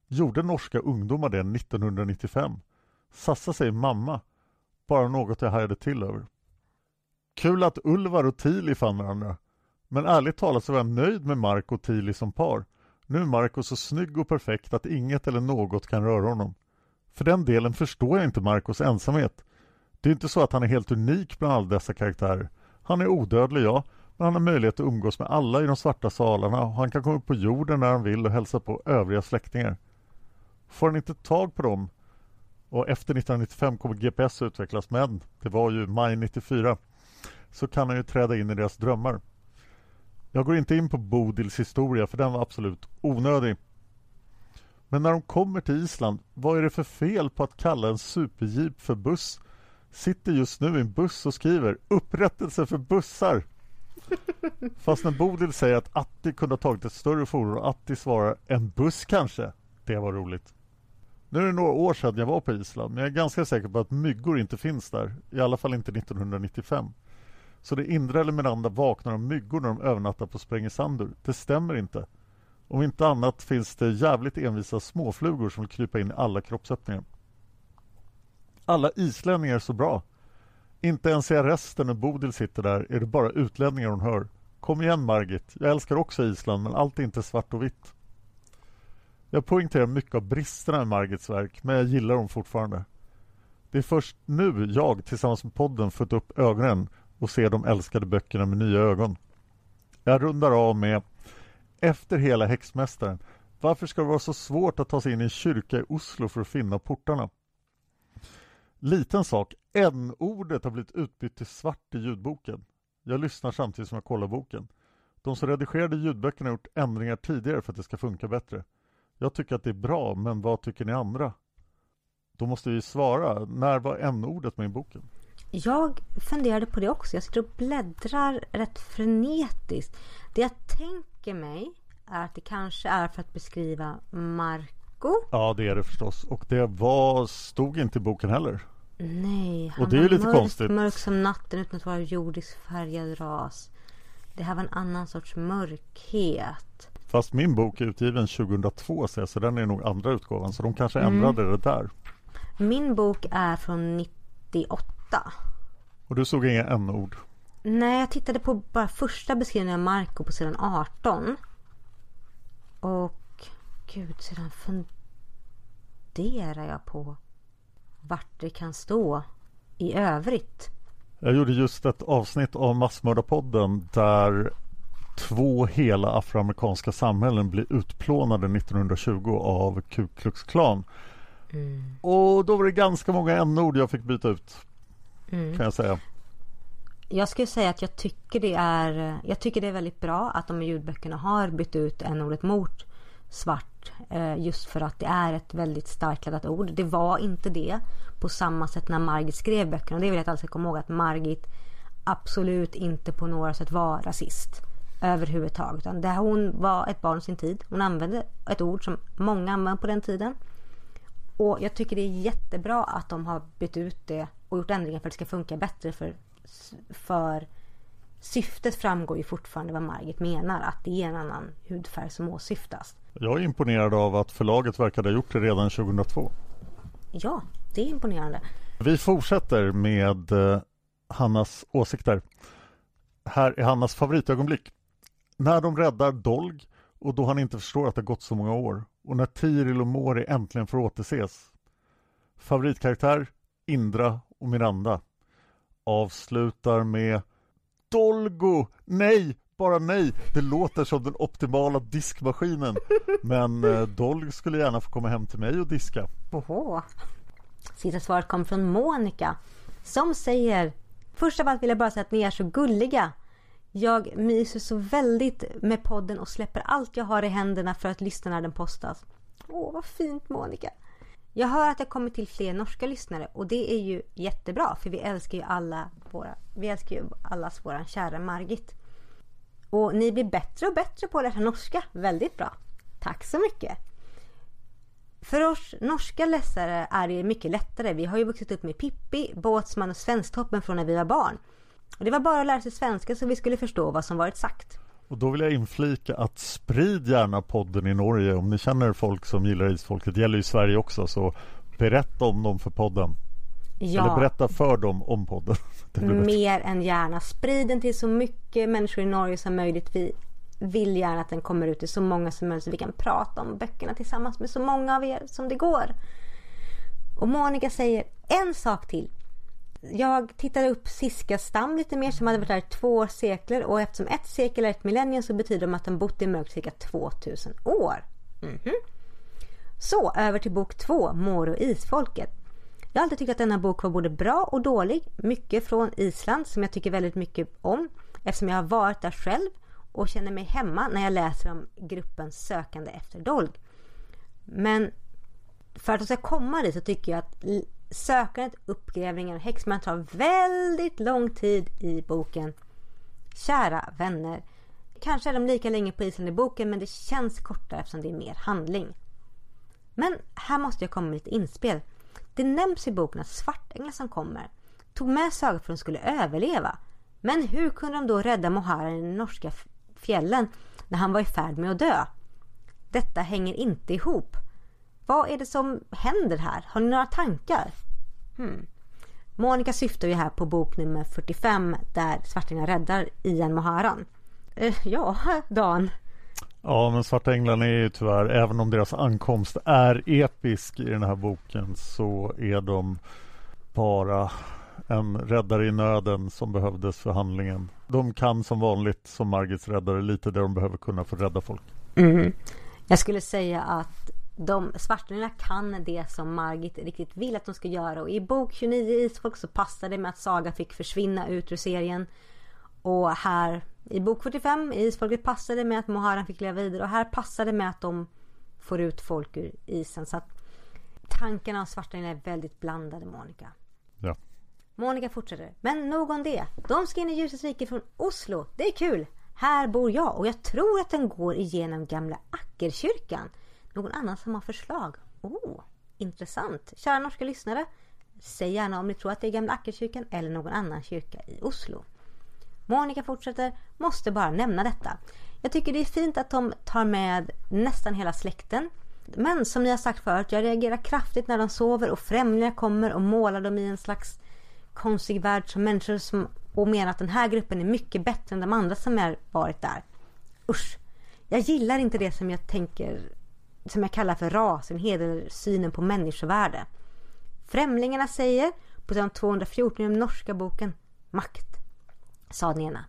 Gjorde norska ungdomar det 1995? Sassa säger mamma. Bara något jag hajade till över. Kul att Ulvar och Tili fann varandra. Men ärligt talat så var jag nöjd med Mark och Tili som par. Nu är Marco så snygg och perfekt att inget eller något kan röra honom. För den delen förstår jag inte Marcos ensamhet. Det är inte så att han är helt unik bland alla dessa karaktärer. Han är odödlig, ja, men han har möjlighet att umgås med alla i de svarta salarna och han kan komma upp på jorden när han vill och hälsa på övriga släktingar. Får han inte tag på dem och efter 1995 kommer GPS utvecklas, men det var ju maj 94, så kan han ju träda in i deras drömmar. Jag går inte in på Bodils historia för den var absolut onödig. Men när de kommer till Island, vad är det för fel på att kalla en superjeep för buss? Sitter just nu i en buss och skriver upprättelse för bussar. [LAUGHS] Fast när Bodil säger att Atti kunde ha tagit ett större fordon och Atti svarar en buss kanske. Det var roligt. Nu är det några år sedan jag var på Island, men jag är ganska säker på att myggor inte finns där. I alla fall inte 1995. Så det Indra eller Miranda vaknar av myggor när de övernattar på Sprängesandur. Det stämmer inte. Om inte annat finns det jävligt envisa småflugor som vill krypa in i alla kroppsöppningar. Alla islänningar är så bra. Inte ens i arresten när Bodil sitter där är det bara utlänningar hon hör. Kom igen Margit, jag älskar också Island men allt är inte svart och vitt. Jag poängterar mycket av bristerna i Margits verk men jag gillar dem fortfarande. Det är först nu jag tillsammans med podden fått upp ögonen och ser de älskade böckerna med nya ögon. Jag rundar av med efter hela Häxmästaren. Varför ska det vara så svårt att ta sig in i en kyrka i Oslo för att finna portarna? Liten sak, n-ordet har blivit utbytt till svart i ljudboken. Jag lyssnar samtidigt som jag kollar boken. De som redigerade ljudböckerna har gjort ändringar tidigare för att det ska funka bättre. Jag tycker att det är bra, men vad tycker ni andra? Då måste vi svara. När var n-ordet med i boken? Jag funderade på det också. Jag sitter och bläddrar rätt frenetiskt. Det jag tänker mig är att det kanske är för att beskriva Marco. Ja, det är det förstås. Och det var, stod inte i boken heller. Nej, han Och det är lite mörk, konstigt. mörk som natten utan att vara jordisk färgad ras. Det här var en annan sorts mörkhet. Fast min bok är utgiven 2002 så jag, så den är nog andra utgåvan. Så de kanske Mm. ändrade det där. Min bok är från 98. Och du såg inga n-ord. Nej, jag tittade på bara första beskrivningen av Marco på sidan 18. Och gud, sedan funderar jag på vart det kan stå i övrigt. Jag gjorde just ett avsnitt av Massmördarpodden där två hela afroamerikanska samhällen blir utplånade 1920 av Ku Klux Klan. Mm. Och då var det ganska många n-ord jag fick byta ut. Mm. Kan jag säga. Jag skulle säga att jag tycker det är Jag tycker det är väldigt bra att de i ljudböckerna har bytt ut n-ordet mot svart. Eh, just för att det är ett väldigt starkt laddat ord. Det var inte det på samma sätt när Margit skrev böckerna. Det vill jag att alla ska komma ihåg att Margit absolut inte på några sätt var rasist överhuvudtaget. Utan det, hon var ett barn sin tid. Hon använde ett ord som många använde på den tiden. Och jag tycker det är jättebra att de har bytt ut det och gjort ändringar för att det ska funka bättre för, för syftet framgår ju fortfarande vad Margit menar. Att det är en annan hudfärg som åsyftas. Jag är imponerad av att förlaget verkade ha gjort det redan 2002. Ja, det är imponerande. Vi fortsätter med eh, Hannas åsikter. Här är Hannas favoritögonblick. När de räddar Dolg och då han inte förstår att det gått så många år och när Tiril och Mori äntligen får återses. Favoritkaraktär Indra och Miranda. Avslutar med Dolgo! Nej! Bara nej! Det låter som den optimala diskmaskinen. [LAUGHS] Men eh, Dolg skulle gärna få komma hem till mig och diska. Oho. Sista svaret kom från Monica. Som säger Först av allt vill jag bara säga att ni är så gulliga. Jag myser så väldigt med podden och släpper allt jag har i händerna för att lyssna när den postas. Åh, vad fint Monica. Jag hör att det kommer till fler norska lyssnare och det är ju jättebra för vi älskar ju alla våra, vi älskar ju allas våran kära Margit. Och ni blir bättre och bättre på att läsa norska. Väldigt bra. Tack så mycket. För oss norska läsare är det mycket lättare. Vi har ju vuxit upp med Pippi, Båtsman och Svensktoppen från när vi var barn. Och det var bara att lära sig svenska så vi skulle förstå vad som varit sagt. Och då vill jag inflika att sprid gärna podden i Norge om ni känner folk som gillar isfolket. Det gäller ju Sverige också så berätta om dem för podden. Ja. Eller berätta för dem om podden. [LAUGHS] Mer än gärna. Sprid den till så mycket människor i Norge som möjligt. Vi vill gärna att den kommer ut till så många som möjligt så vi kan prata om böckerna tillsammans med så många av er som det går. Och Monica säger en sak till. Jag tittade upp Siskas stam lite mer som hade varit där i två sekler och eftersom ett sekel är ett millennium så betyder det att de bott i mörkt cirka 2000 år. Mm -hmm. Så över till bok två, Mår och isfolket. Jag har alltid tyckt att denna bok var både bra och dålig. Mycket från Island som jag tycker väldigt mycket om eftersom jag har varit där själv och känner mig hemma när jag läser om gruppen sökande efter dolg. Men för att de ska komma dit så tycker jag att sökandet, uppgrävningen och häxman tar väldigt lång tid i boken. Kära vänner. Kanske är de lika länge på isen i boken men det känns kortare eftersom det är mer handling. Men här måste jag komma med lite inspel. Det nämns i boken att svartänglar som kommer tog med Saga för att de skulle överleva. Men hur kunde de då rädda Moharen i de norska fjällen när han var i färd med att dö? Detta hänger inte ihop. Vad är det som händer här? Har ni några tankar? Hmm. Monica syftar ju här på bok nummer 45 där Svartänglar räddar Ian Moharan. Eh, ja, [LAUGHS] Dan. Ja, men Svarta Änglarna är ju tyvärr, även om deras ankomst är episk i den här boken så är de bara en räddare i nöden som behövdes för handlingen. De kan som vanligt som Margits räddare lite det de behöver kunna för att rädda folk. Mm. Jag skulle säga att de svartningarna kan det som Margit riktigt vill att de ska göra och i bok 29 Isfolk så passar det med att Saga fick försvinna ut ur serien. Och här i bok 45 i Isfolket passar det med att Moharan fick leva vidare och här passar det med att de får ut folk ur isen. Så att tankarna om svartningarna är väldigt blandade Monica. Ja. Monica fortsätter. Men nog om det. De ska in i ljusets rike från Oslo. Det är kul. Här bor jag och jag tror att den går igenom gamla Ackerkyrkan. Någon annan som har förslag? Oh, intressant. Kära norska lyssnare. Säg gärna om ni tror att det är gamla Ackerkyrkan eller någon annan kyrka i Oslo. Monica fortsätter. Måste bara nämna detta. Jag tycker det är fint att de tar med nästan hela släkten. Men som ni har sagt förut, jag reagerar kraftigt när de sover och främlingar kommer och målar dem i en slags konstig värld som människor som och menar att den här gruppen är mycket bättre än de andra som har varit där. Usch! Jag gillar inte det som jag tänker som jag kallar för rasenhet eller synen på människovärde. Främlingarna säger på sidan 214 i den norska boken Makt, sa den ena.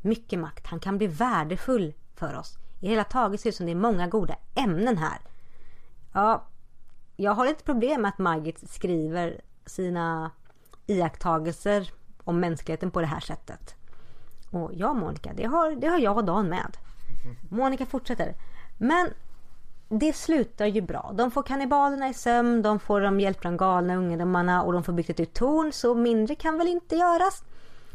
Mycket makt. Han kan bli värdefull för oss. I hela taget ser det ut som det är många goda ämnen här. Ja, jag har lite problem med att Margit skriver sina iakttagelser om mänskligheten på det här sättet. Och ja Monica, det har, det har jag och Dan med. Monica fortsätter. Men det slutar ju bra. De får kannibalerna i sömn, de får de hjälp från galna ungdomarna och de får byggt ett ut torn så mindre kan väl inte göras.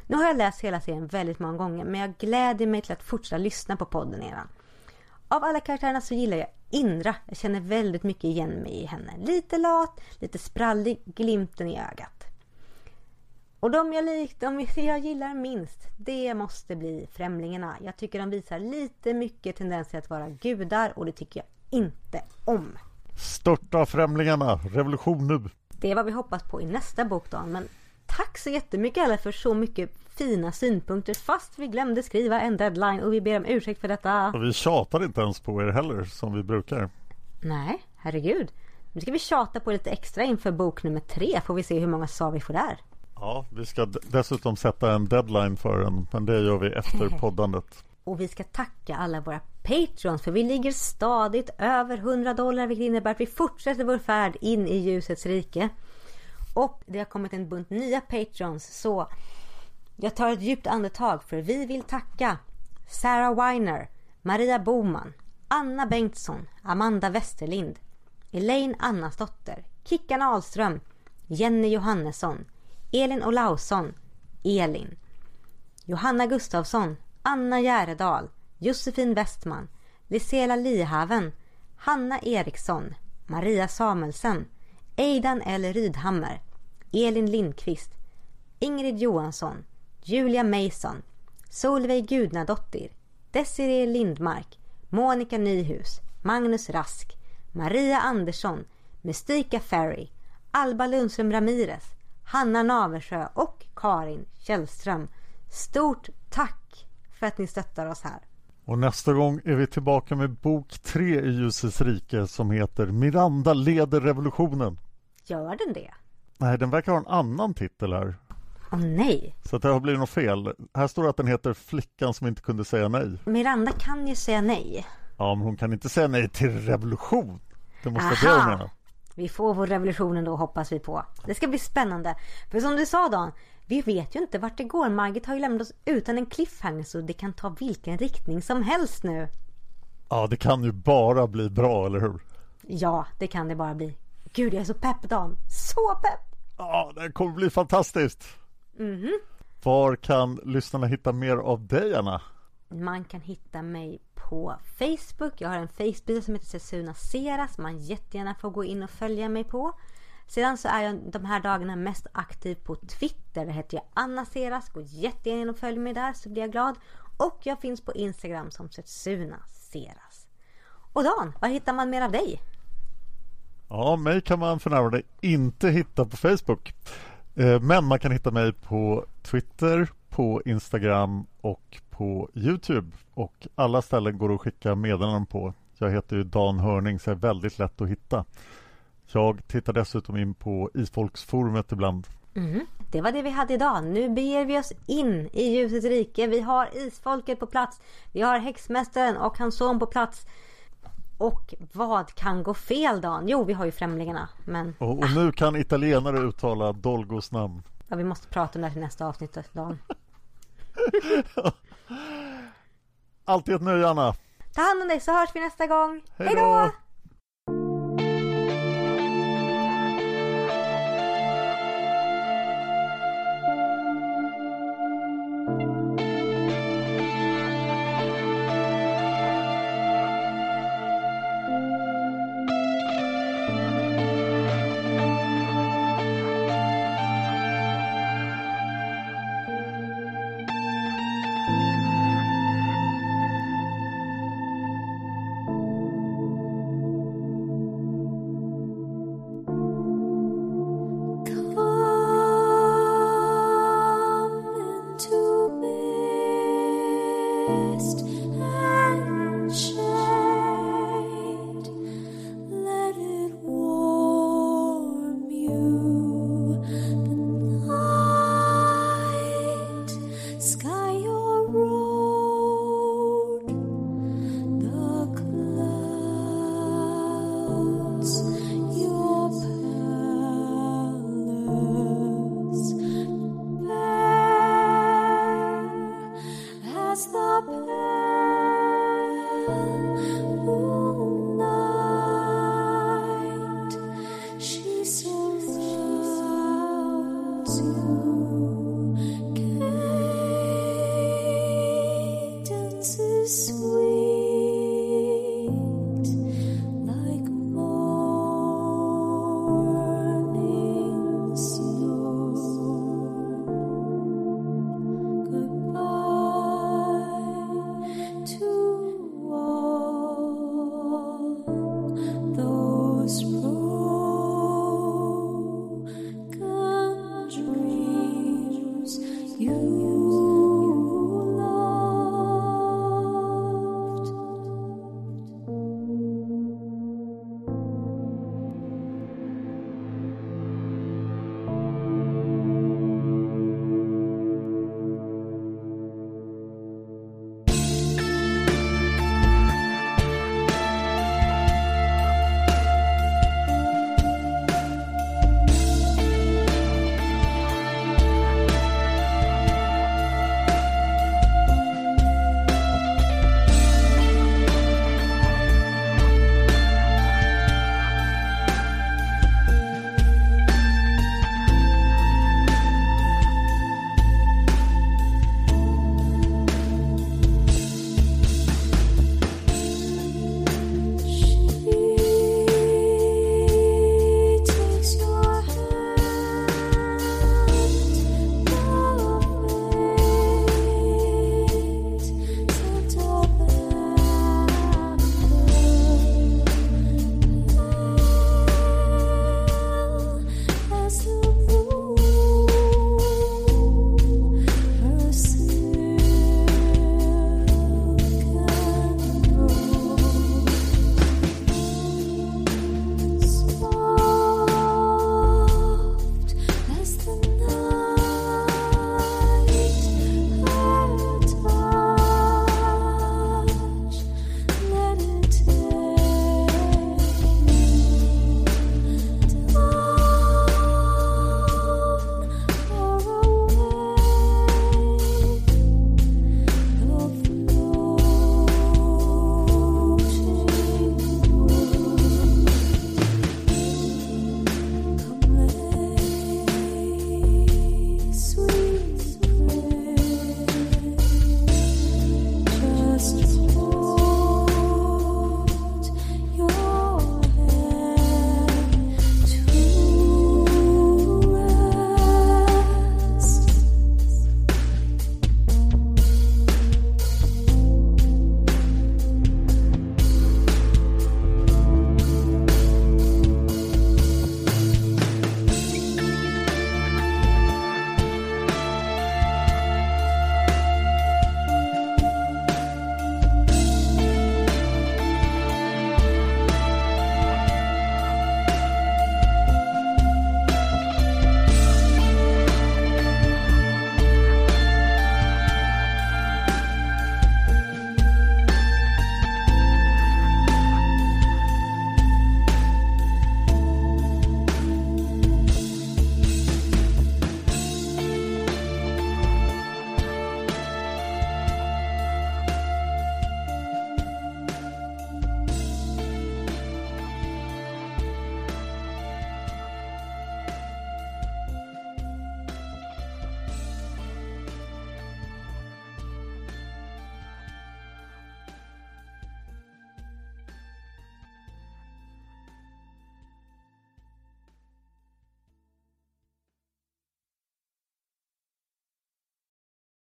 Nu har jag läst hela serien väldigt många gånger men jag gläder mig till att fortsätta lyssna på podden eran. Av alla karaktärerna så gillar jag Indra. Jag känner väldigt mycket igen mig i henne. Lite lat, lite sprallig, glimten i ögat. Och de jag, lik, de jag gillar minst, det måste bli Främlingarna. Jag tycker de visar lite mycket tendenser att vara gudar och det tycker jag inte om. Störta Främlingarna, revolution nu! Det är vad vi hoppas på i nästa bok då. Men tack så jättemycket alla för så mycket fina synpunkter fast vi glömde skriva en deadline och vi ber om ursäkt för detta. Och vi tjatar inte ens på er heller som vi brukar. Nej, herregud. Nu ska vi tjata på lite extra inför bok nummer tre. Får vi se hur många svar vi får där. Ja, vi ska dessutom sätta en deadline för den, men det gör vi efter [LAUGHS] poddandet. Och vi ska tacka alla våra Patreons för vi ligger stadigt över 100 dollar vilket innebär att vi fortsätter vår färd in i ljusets rike. Och det har kommit en bunt nya Patreons så jag tar ett djupt andetag för vi vill tacka Sarah Weiner, Maria Boman, Anna Bengtsson, Amanda Westerlind, Elaine Annasdotter, Kickan Ahlström, Jenny Johannesson, Elin Olausson, Elin, Johanna Gustafsson, Anna Järedal, Josefin Westman, Lisela Lihaven, Hanna Eriksson, Maria Samuelsen, Eidan L Rydhammer, Elin Lindqvist, Ingrid Johansson, Julia Mason, Solveig Gudnadottir, Desiree Lindmark, Monica Nyhus, Magnus Rask, Maria Andersson, Mystika Ferry, Alba Lundström Ramirez, Hanna Naversjö och Karin Källström. Stort tack för att ni stöttar oss här. Och nästa gång är vi tillbaka med bok tre i Ljusets rike som heter Miranda leder revolutionen. Gör den det? Nej, den verkar ha en annan titel här. Åh nej! Så det har blivit något fel. Här står det att den heter Flickan som inte kunde säga nej. Miranda kan ju säga nej. Ja, men hon kan inte säga nej till revolution. Det måste vara det hon menar. Vi får vår revolution ändå hoppas vi på. Det ska bli spännande. För som du sa Dan, vi vet ju inte vart det går. Margit har ju lämnat oss utan en cliffhanger så det kan ta vilken riktning som helst nu. Ja, det kan ju bara bli bra, eller hur? Ja, det kan det bara bli. Gud, jag är så pepp Dan. Så pepp! Ja, det kommer bli fantastiskt. Mhm. Var kan lyssnarna hitta mer av dig, Anna? Man kan hitta mig på Facebook. Jag har en Facebook som heter Sesuna Seras. Man jättegärna får gå in och följa mig på. Sedan så är jag de här dagarna mest aktiv på Twitter. Där heter jag Anna Seras. Gå jättegärna in och följ mig där så blir jag glad. Och jag finns på Instagram som Setsuna Seras. Och Dan, var hittar man mer av dig? Ja, mig kan man för närvarande inte hitta på Facebook. Eh, men man kan hitta mig på Twitter, på Instagram och på Youtube. Och alla ställen går att skicka meddelanden på. Jag heter ju Dan Hörning så jag är väldigt lätt att hitta. Jag tittar dessutom in på Isfolksforumet ibland. Mhm. Det var det vi hade idag. Nu beger vi oss in i ljusets rike. Vi har isfolket på plats. Vi har häxmästaren och hans son på plats. Och vad kan gå fel Dan? Jo, vi har ju främlingarna. Men Och, och nu kan italienare uttala Dolgos namn. ja, vi måste prata om det här till nästa avsnitt Dan. [LAUGHS] Alltid ett nöje Anna. Ta hand om dig så hörs vi nästa gång. Hej då!